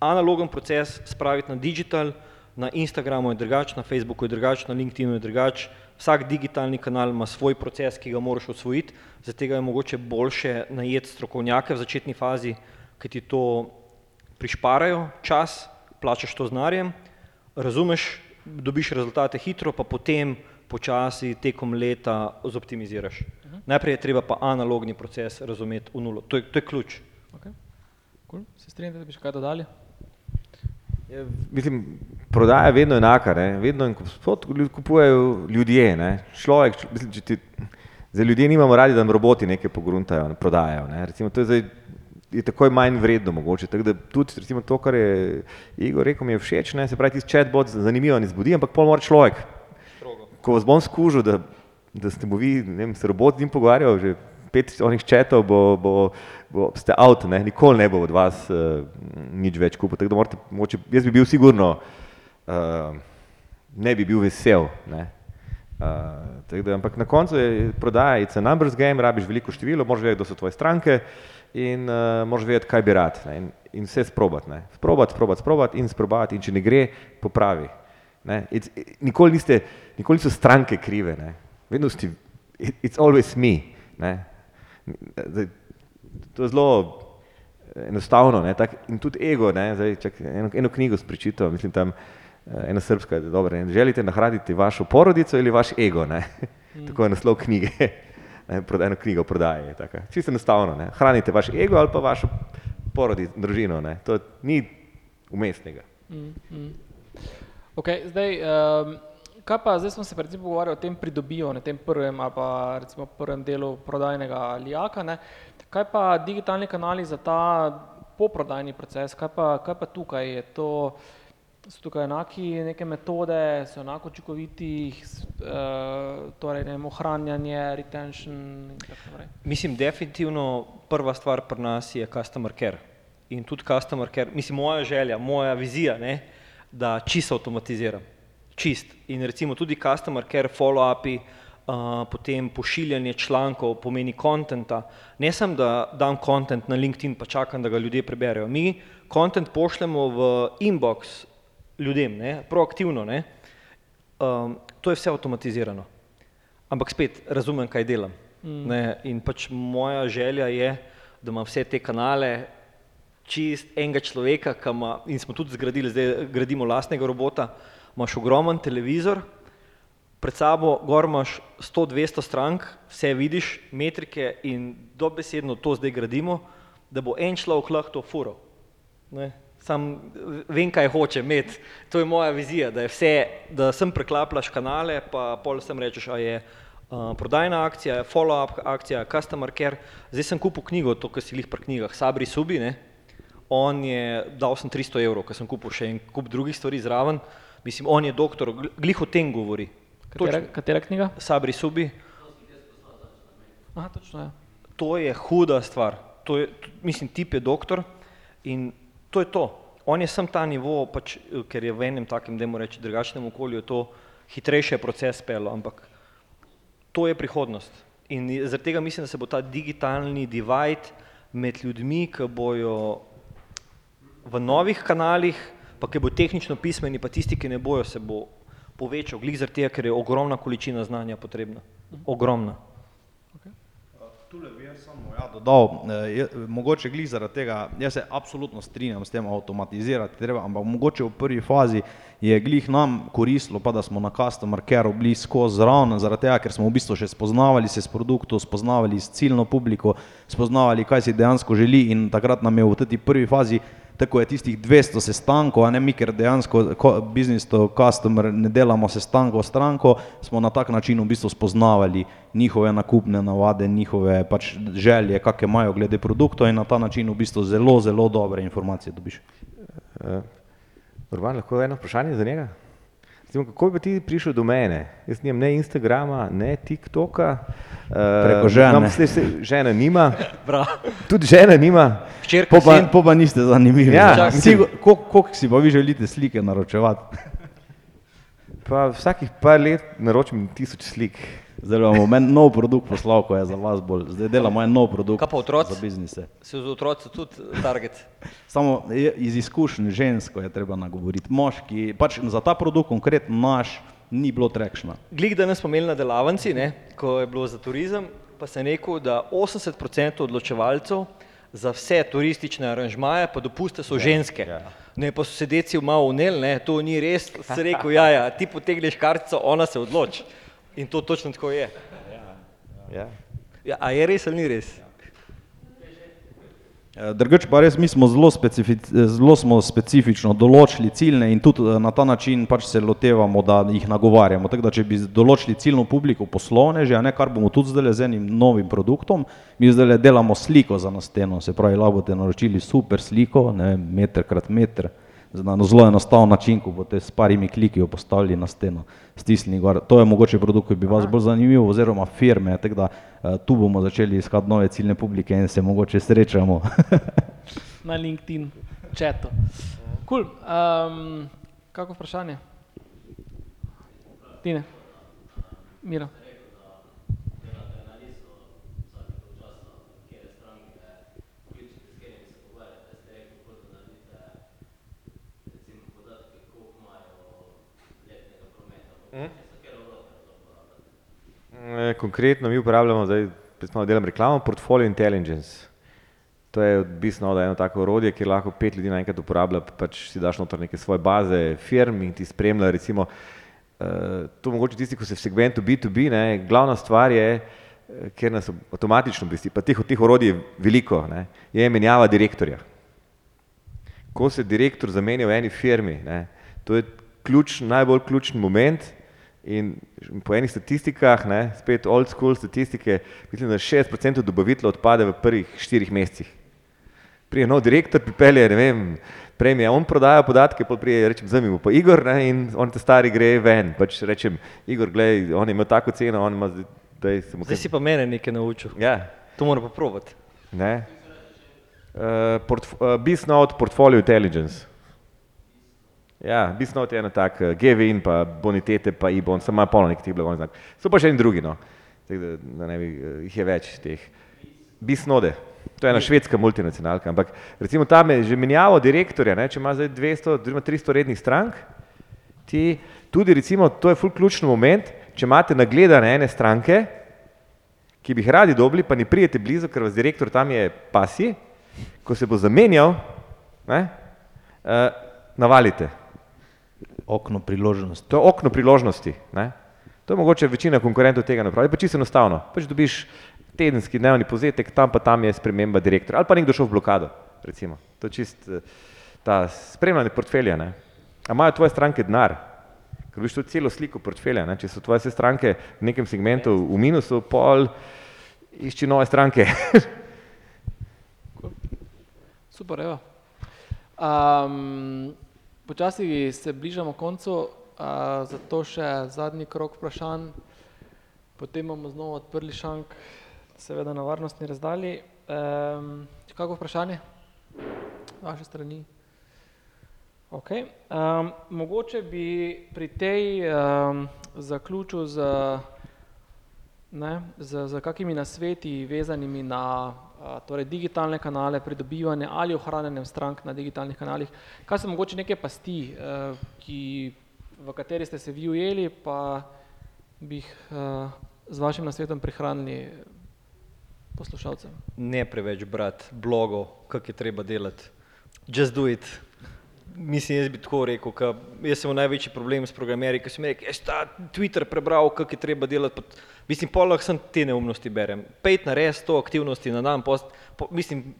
analogen proces spraviti na digital, na Instagramu je drugač, na Facebooku je drugač, na LinkedInu je drugač, vsak digitalni kanal ima svoj proces, ki ga moraš osvojiti, zato je mogoče boljše najeti strokovnjake v začetni fazi, ki ti to prišparajo čas, plačaš to z denarjem, razumeš, dobiš rezultate hitro, pa potem počasi tekom leta zoptimiziraš. Najprej je treba pa analogni proces razumeti v nulo. To je, to je ključ. Okay. Cool. Se strinjate, da bi še kaj dodali? Ja, mislim, prodaja je vedno enaka, ne? vedno in spod kupujejo ljudje. Ne? Človek, mislim, ti, zdaj ljudje nimamo radi, da nam roboti nekaj pogruntajo, ne, prodajajo. Ne? Recimo, to je zdaj je takoj manj vredno mogoče. Tako da tudi recimo, to, kar je Igor rekel, mi je všeč, ne? se pravi, tisti chatbot zanimivo ne zbudi, ampak pol mora človek. Ko vas bom skužil, da, da ste mu vi, ne vem, se robot z njim pogovarjal, že pet onih četov, bo, bo, bo, ste out, ne? nikoli ne bo od vas uh, nič več kupil. Tako da morate, mogoče, jaz bi bil sigurno, uh, ne bi bil vesel. Ne? Uh, da, ampak na koncu je prodaja, it's a numbers game, rabiš veliko število, moraš vedeti, kdo so tvoje stranke in uh, moraš vedeti, kaj bi rad. Ne? In, in vse sprobati. Sprobati, sprobati, sprobati in sprobati in če ne gre, popravi. Ne? It's, nikoli, niste, nikoli niso stranke krive, ne? vedno ste, it, it's always me. Ne? Zdaj, to je zelo enostavno ne? Tak, in tudi ego. Ne? Zdaj, čak, eno, eno knjigo sem prečital, mislim tam, eh, ena srpska, dobro, ne? želite nahraniti vašo porodico ali vaš ego. Ne? Tako je naslov knjige. Ne, Eno knjigo prodaje. Čisto enostavno. Ne? Hranite vaš ego ali pa vašo porodico, družino. Ne? To ni umestnega. Mm, mm. Okay, zdaj, um, kaj pa, zdaj smo se predvsem pogovarjali o tem pridobivanju, tem prvem ali pa recimo prvem delu prodajnega lijaka. Ne? Kaj pa digitalni kanali za ta poprodajni proces, kaj pa, kaj pa tukaj je to? So tukaj enaki neke metode, so enako učinkoviti, uh, torej ne vem, ohranjanje, retention in tako naprej. Mislim, definitivno prva stvar pri nas je customer care. In tudi customer care, mislim, moja želja, moja vizija, ne, da čisto avtomatiziram. Čist. In recimo tudi customer care, follow-upi, uh, potem pošiljanje člankov pomeni kontenta. Ne sem, da dam kontent na LinkedIn, pa čakam, da ga ljudje preberejo. Mi kontent pošljemo v inbox ljudem, ne, proaktivno. Ne. Um, to je vse avtomatizirano. Ampak spet razumem, kaj delam. Mm. Ne, in pač moja želja je, da ima vse te kanale, čist enega človeka, ki ima, in smo tudi zgradili, zdaj gradimo lastnega robota, imaš ogromen televizor, pred sabo gor imaš 100-200 strank, vse vidiš, metrike in dobesedno to zdaj gradimo, da bo en človek lahko to furo. Ne? Sam vem, kaj hoče imeti. To je moja vizija, da je vse, da sem preklaplaš kanale, pa pol sem rečeš, a je uh, prodajna akcija, follow-up akcija, customer care. Zdaj sem kupil knjigo, to, kar si lih pri knjigah, Sabri Subi, ne? On je, dal sem 300 evrov, ker sem kupil še en kup drugih stvari zraven. Mislim, on je doktor, gl- glih o tem govori. Katera, Točno. katera knjiga? Sabri Subi, Aha, točno, ja. to je huda stvar. To je, mislim, tip je doktor in to je to. On je sem ta nivo, pač, eh, ker je v enem takem, da reči, drugačnem okolju, to hitrejše proces pelo, ampak to je prihodnost. In zaradi tega mislim, da se bo ta digitalni divide med ljudmi, ki bojo v novih kanalih, pa ki bo tehnično pismeni, pa tisti, ki ne bojo, se bo povečal, glih zaradi tega, ker je ogromna količina znanja potrebna. Ogromna. Tule bi jaz samo ja, dodal, eh, je, mogoče glih zaradi tega, jaz se absolutno strinjam s tem, avtomatizirati treba, ampak mogoče v prvi fazi je glih nam koristilo, pa da smo na customer careu bili skozi zraven, zaradi tega, ker smo v bistvu še spoznavali se s produktom, spoznavali s ciljno publiko, spoznavali, kaj si dejansko želi in takrat nam je v tej prvi fazi tako je tistih 200 sestankov, a ne mi, ker dejansko ko- business to customer ne delamo sestankov stranko, smo na tak način v bistvu spoznavali njihove nakupne navade, njihove pač želje, kakšne imajo glede produktov in na ta način v bistvu zelo, zelo dobre informacije dobiš. Uh, Urban, lahko eno vprašanje za njega? Recimo, kako bi ti prišel do mene? Jaz nimam ne Instagrama, ne TikToka. Uh, Preko žene. Imam, se, se, žena nima, tudi žena nima. Hčerka, Po pa, sin, po pa niste zanimivi. Ja, koliko si pa vi želite slike naročevati? Pa vsakih par let naročim tisoč slik. Zdaj meni nov produkt poslal, ko je za vas bolj. Zdaj delamo en nov produkt Kaj pa otroci? za biznise. se z otroci tudi target. Samo je- iz izkušenj žensko je treba nagovoriti. Moški, pač za ta produkt konkretno naš ni bilo trekšna. Glik danes smo imeli na delavnici, ne, ko je bilo za turizem, pa sem rekel, da 80% odločevalcev za vse turistične aranžmaje pa dopuste so ženske. Ne, pa so se deci malo unel, ne, to ni res, sem rekel, ja, ja, ti potegneš kartico, ona se odloči. In to točno tako je. Ja. Ja, a je res ali ni res? Eh, Drugače pa res mi smo zelo, specific, zelo smo specifično določili ciljne in tudi eh, na ta način pač se lotevamo, da jih nagovarjamo. Tako da če bi določili ciljno publiko poslovneže, a ne kar bomo tudi zdaj z enim novim produktom, mi zdaj delamo sliko za na steno, se pravi, lahko boste naročili super sliko, ne vem, meter krat meter, na zelo enostaven način, ko boste s parimi kliki jo postavili na steno, stisnili gor. To je mogoče produkt, ki bi vas bolj zanimiv, oziroma firme, tako da eh, tu bomo začeli iskati nove ciljne publike in se mogoče srečamo. na LinkedIn četu. Cool. Um, kako vprašanje? Tine. Miro. Eh, Konkretno mi uporabljamo, zdaj malo delam reklamo, Portfolio Intelligence. To je odvisno od eno tako orodje, kjer lahko pet ljudi naenkrat uporablja, pač si daš noter neke svoje baze firm in ti spremlja recimo, uh, to mogoče tisti, ko se v segmentu B2B, ne, glavna stvar je, eh, ker nas avtomatično obvesti, pa teh, teh orodij je veliko, ne, je menjava direktorja. Ko se direktor zamenja v eni firmi, ne, to je ključ, najbolj ključen moment in po enih statistikah, ne, spet old school statistike, mislim, da 60% dobaviteljev odpade v prvih štirih mesecih. Prije nov direktor, pripelje, ne vem, prej mi je on prodajal podatke, pa prije rečem, zamimo pa Igor ne, in on te stari gre ven. Pač rečem, Igor, glej, on ima tako ceno, on ima zdaj, mu Zdaj si pa mene nekaj naučil. Ja, To moram pa probati. ne. Uh, portf uh, Bisnote Portfolio Intelligence. Ja, Bisnote je ena tak, uh, GVIN pa bonitete pa IBON, samo malo nekih tih blagovnih znakov. So pa še en drugi, no. Tako da, ne bi, uh, jih je več teh. Bisnode, to je ena švedska multinacionalka, ampak recimo tam je že menjavo direktorja, ne, če ima zdaj 200, oziroma 300 rednih strank, ti tudi recimo, to je ful ključni moment, če imate nagledane ene stranke, ki bi jih radi dobili, pa ne prijete blizu, ker vas direktor tam je pasi, ko se bo zamenjal, ne, uh, navalite. Okno priložnosti. To je okno priložnosti. Ne? To je mogoče večina konkurentov tega ne pravi, pa čisto enostavno. Pač dobiš tedenski dnevni povzetek, tam pa tam je sprememba direktorja ali pa nekdo šel v blokado. Recimo. To je čist eh, ta spremljanje portfelja. Ne? A imajo tvoje stranke denar? Ker viš to celo sliko portfelja. Ne? Če so tvoje vse stranke v nekem segmentu v minusu, pol išči nove stranke. Super, evo. Um, počasi se bližamo koncu, zato še zadnji krok vprašanj, potem bomo znova odprli šank, seveda na varnostni razdalji. Um, kako vprašanje? Vaše strani? Ok. Um, mogoče bi pri tej um, zaključil z, ne, z, z kakimi nasveti vezanimi na torej digitalne kanale, pridobivanje ali ohranjanje strank na digitalnih kanalih. Kaj so mogoče neke pasti, uh, ki, v kateri ste se vi ujeli, pa bi jih uh, z vašim nasvetom prihranili poslušalcem? Ne preveč brati blogov, kako je treba delati. Just do it. Mislim, jaz bi tako rekel, jaz sem imel največji problem s programerji, ki sem rekel, jaz ta Twitter prebral, kako je treba delati. Mislim, polah sem te neumnosti berem. Pet na res, sto aktivnosti na dan, post, po, mislim,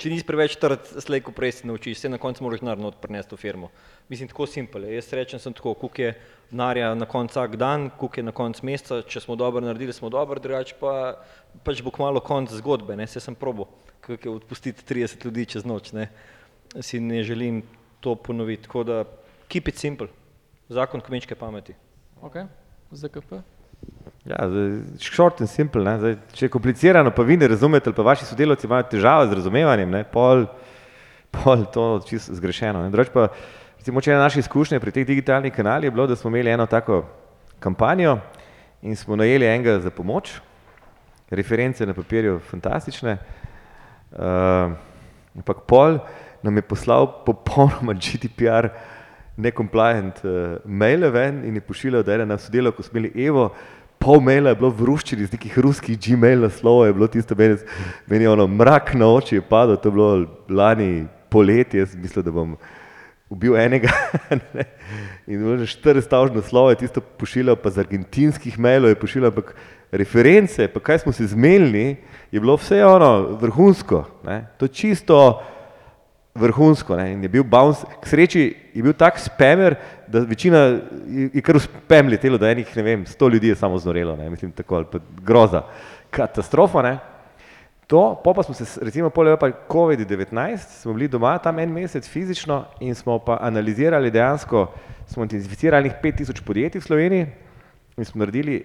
če nisi preveč trd, slejko prej se naučiš, vse na koncu moraš naravno odprnesti v firmo. Mislim, tako simpel je. Jaz rečem sem tako, kuk je narja na koncu vsak dan, kuk je na koncu meseca, če smo dobro naredili, smo dobro, drugače pa pač bo kmalo konc zgodbe, ne, se sem probo, kako je odpustiti 30 ljudi čez noč, ne. Si ne želim to ponoviti, tako da keep it simple, zakon kmečke pameti. Ok, ZKP. Ja, short and simple. Ne? Zdaj, če je komplicirano, pa vi ne razumete, pa vaši sodelavci imajo težave z razumevanjem, ne? pol, pol to čisto zgrešeno. ne. Pa, recimo, če ena naša izkušnja pri teh digitalnih kanalih je bilo, da smo imeli eno tako kampanjo in smo najeli enega za pomoč, reference na papirju fantastične, uh, ampak pol nam je poslal popolnoma GDPR necompliant uh, maile ven in je pošiljal, da je ena sodelavka, ko smo imeli Evo, pol maila je bilo v ruščini iz nekih ruskih Gmail naslovov, je bilo tisto meni, meni ono mrak na oči je padel, to je bilo lani poletje, jaz sem mislil, da bom ubil enega ne. in bilo že 400 naslovov je tisto pošiljal, pa z argentinskih mailov je pošiljal, ampak reference, pa kaj smo se zmenili, je bilo vse ono vrhunsko, ne. to je čisto vrhunsko ne? in je bil bounce, k sreči je bil tak spamer, da večina je, kar v spam letelo, da enih, ne vem, sto ljudi je samo znorelo, ne? mislim tako, ali pa groza, katastrofa, ne. To, po pa smo se, recimo pol pa COVID-19, smo bili doma tam en mesec fizično in smo pa analizirali dejansko, smo identificirali njih 5000 podjetij v Sloveniji in smo naredili,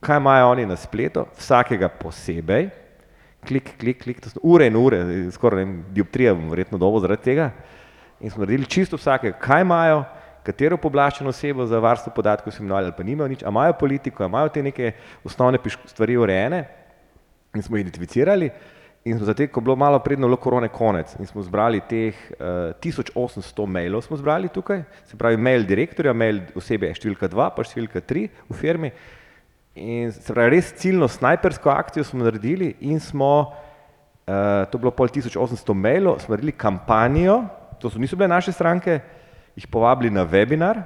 kaj imajo oni na spletu, vsakega posebej, klik, klik, klik, to so ure in ure, skoraj ne dioptrija bom verjetno dobo zaradi tega. In smo naredili čisto vsake, kaj imajo, katero poblaščeno osebo za varstvo podatkov so imenovali ali pa nimajo nič, a imajo politiko, a imajo te neke osnovne stvari urejene in smo jih identificirali. In smo zato, ko je bilo malo predno bilo korone konec in smo zbrali teh uh, 1800 mailov smo zbrali tukaj, se pravi mail direktorja, mail osebe številka 2, pa številka 3 v firmi. In se pravi, res ciljno snajpersko akcijo smo naredili in smo, uh, to je bilo pol 1800 mailov, smo naredili kampanjo, to so niso bile naše stranke, jih povabili na webinar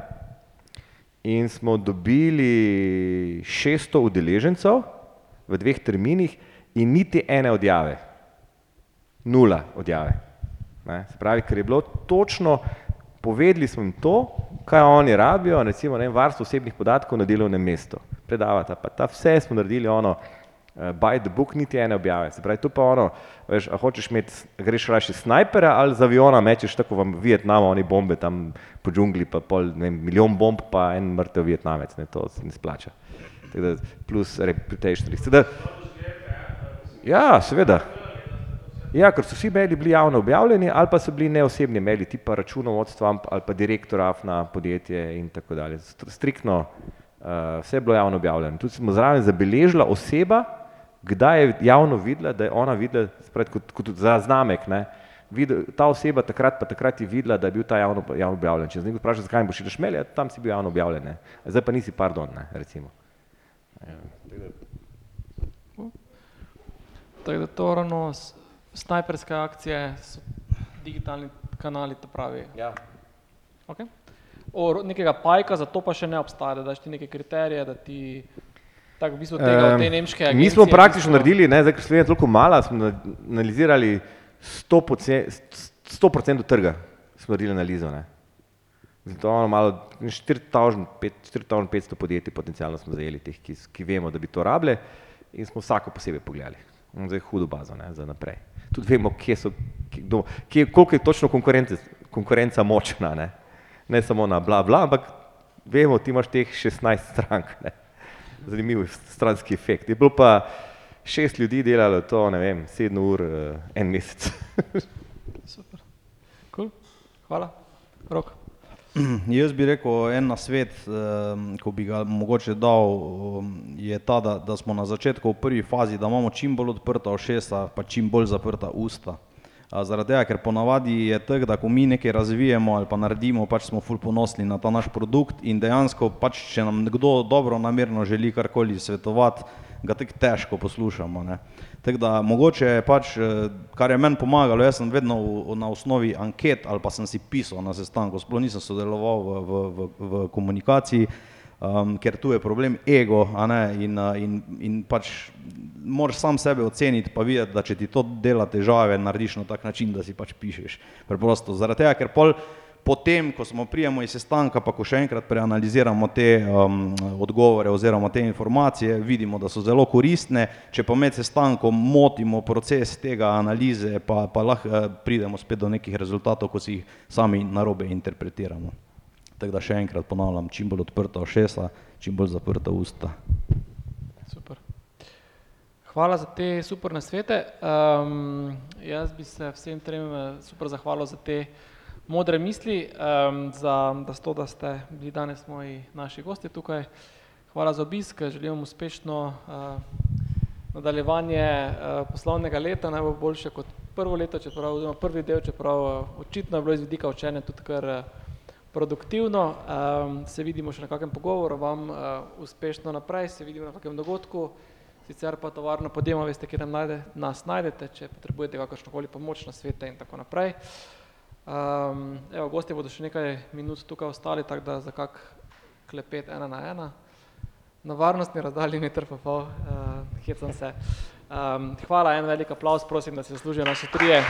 in smo dobili 600 udeležencev v dveh terminih in niti ene odjave. Nula odjave. Ne? Se pravi, ker je bilo točno, povedali smo jim to, kaj oni rabijo, recimo ne, varstvo osebnih podatkov na delovnem mestu. Predavata, pa ta vse smo naredili ono, uh, by the book, niti ene objave. Se pravi, tu pa ono, veš, a hočeš imeti, greš raje snajpera ali z aviona mečeš tako v Vietnamu, oni bombe tam po džungli, pa pol, ne vem, milijon bomb, pa en mrtev Vietnamec, ne, to se ne splača. Tako da plus reputation risk. Ja, seveda. Ja, ker so vsi maili bili javno objavljeni ali pa so bili neosebni maili, tipa računovodstva ali pa direktora na podjetje in tako dalje. Str- Striktno uh, vse je bilo javno objavljeno. Tudi smo zraven zabeležila oseba, kdaj je javno videla, da je ona videla, se pravi, kot, kot za znamek, ne, videl, ta oseba takrat pa takrat je videla, da je bil ta javno, javno objavljen. Če z nekdo vpraša, zakaj pošiljaš mail, ja, tam si bil javno objavljen, ne. zdaj pa nisi, pardon, ne, recimo. Tako da to ravno snajperske akcije so digitalni kanali, to pravi. Ja. Okay. O, nekega pajka za to pa še ne obstaja, da daš ti neke kriterije, da ti tako v bistvu tega od te nemške agencije. Mi smo praktično bistvu- naredili, ne, zdaj, ker Slovenija je toliko mala, smo na- analizirali 100% trga, smo naredili analizo. Ne. Zato ono malo 4500 podjetij potencialno smo zajeli, teh, ki, ki vemo, da bi to rabile in smo vsako posebej pogledali. Imamo Zdaj hudo bazo ne, za naprej. Tudi vemo, kje so, kje, kdo, kje, koliko je točno konkurence, konkurenca močna. Ne. ne samo na bla bla, ampak vemo, ti imaš teh 16 strank. Ne. Zanimiv stranski efekt. Je bilo pa šest ljudi delalo to, ne vem, sedem ur, eh, en mesec. Super. Cool. Hvala. Rok. Jaz bi rekel, en nasvet, um, ko bi ga mogoče dal, um, je ta, da, da smo na začetku v prvi fazi, da imamo čim bolj odprta ušesa, pa čim bolj zaprta usta. Zaradi tega, ker ponavadi je tako, da ko mi nekaj razvijemo ali pa naredimo, pač smo ful ponosni na ta naš produkt in dejansko pač, če nam kdo dobro namerno želi karkoli svetovati, ga tako težko poslušamo. Ne. Tako da mogoče pač, eh, kar je meni pomagalo, jaz sem vedno v, na osnovi anket ali pa sem si pisal na sestanku, sploh nisem sodeloval v, v, v, v komunikaciji, um, ker tu je problem ego, ne, in, uh, in, in pač moraš sam sebe oceniti, pa videti, da če ti to dela težave, narediš na tak način, da si pač pišeš. Preprosto zaradi tega, ker pol potem, ko smo prijemo iz sestanka, pa ko še enkrat preanaliziramo te um, odgovore oziroma te informacije, vidimo, da so zelo koristne, če pa med sestankom motimo proces tega analize, pa, pa lahko eh, pridemo spet do nekih rezultatov, ko si jih sami narobe interpretiramo. Tako da še enkrat ponavljam, čim bolj odprta ušesa, čim bolj zaprta usta. Super. Hvala za te super nasvete. Um, jaz bi se vsem trem eh, super zahvalil za te modre misli, um, za da, sto, da ste bili danes moji naši gosti tukaj. Hvala za obisk, želim vam uspešno uh, nadaljevanje uh, poslovnega leta, naj bo boljše kot prvo leto, čeprav oziroma prvi del, čeprav uh, očitno je bilo iz vidika učenja tudi kar uh, produktivno. Um, se vidimo še na kakšnem pogovoru, vam uh, uspešno naprej, se vidimo na kakšnem dogodku. Sicer pa tovarno podjema, veste, kje nam najde, nas najdete, če potrebujete kakršnokoli pomoč na svete in tako naprej. Um, evo, gosti bodo še nekaj minut tukaj ostali, tako da za kak klepet ena na ena. Na varnostni razdalji meter pa pol, uh, hecam se. Um, hvala, en velik aplaus, prosim, da se zaslužijo naši trije.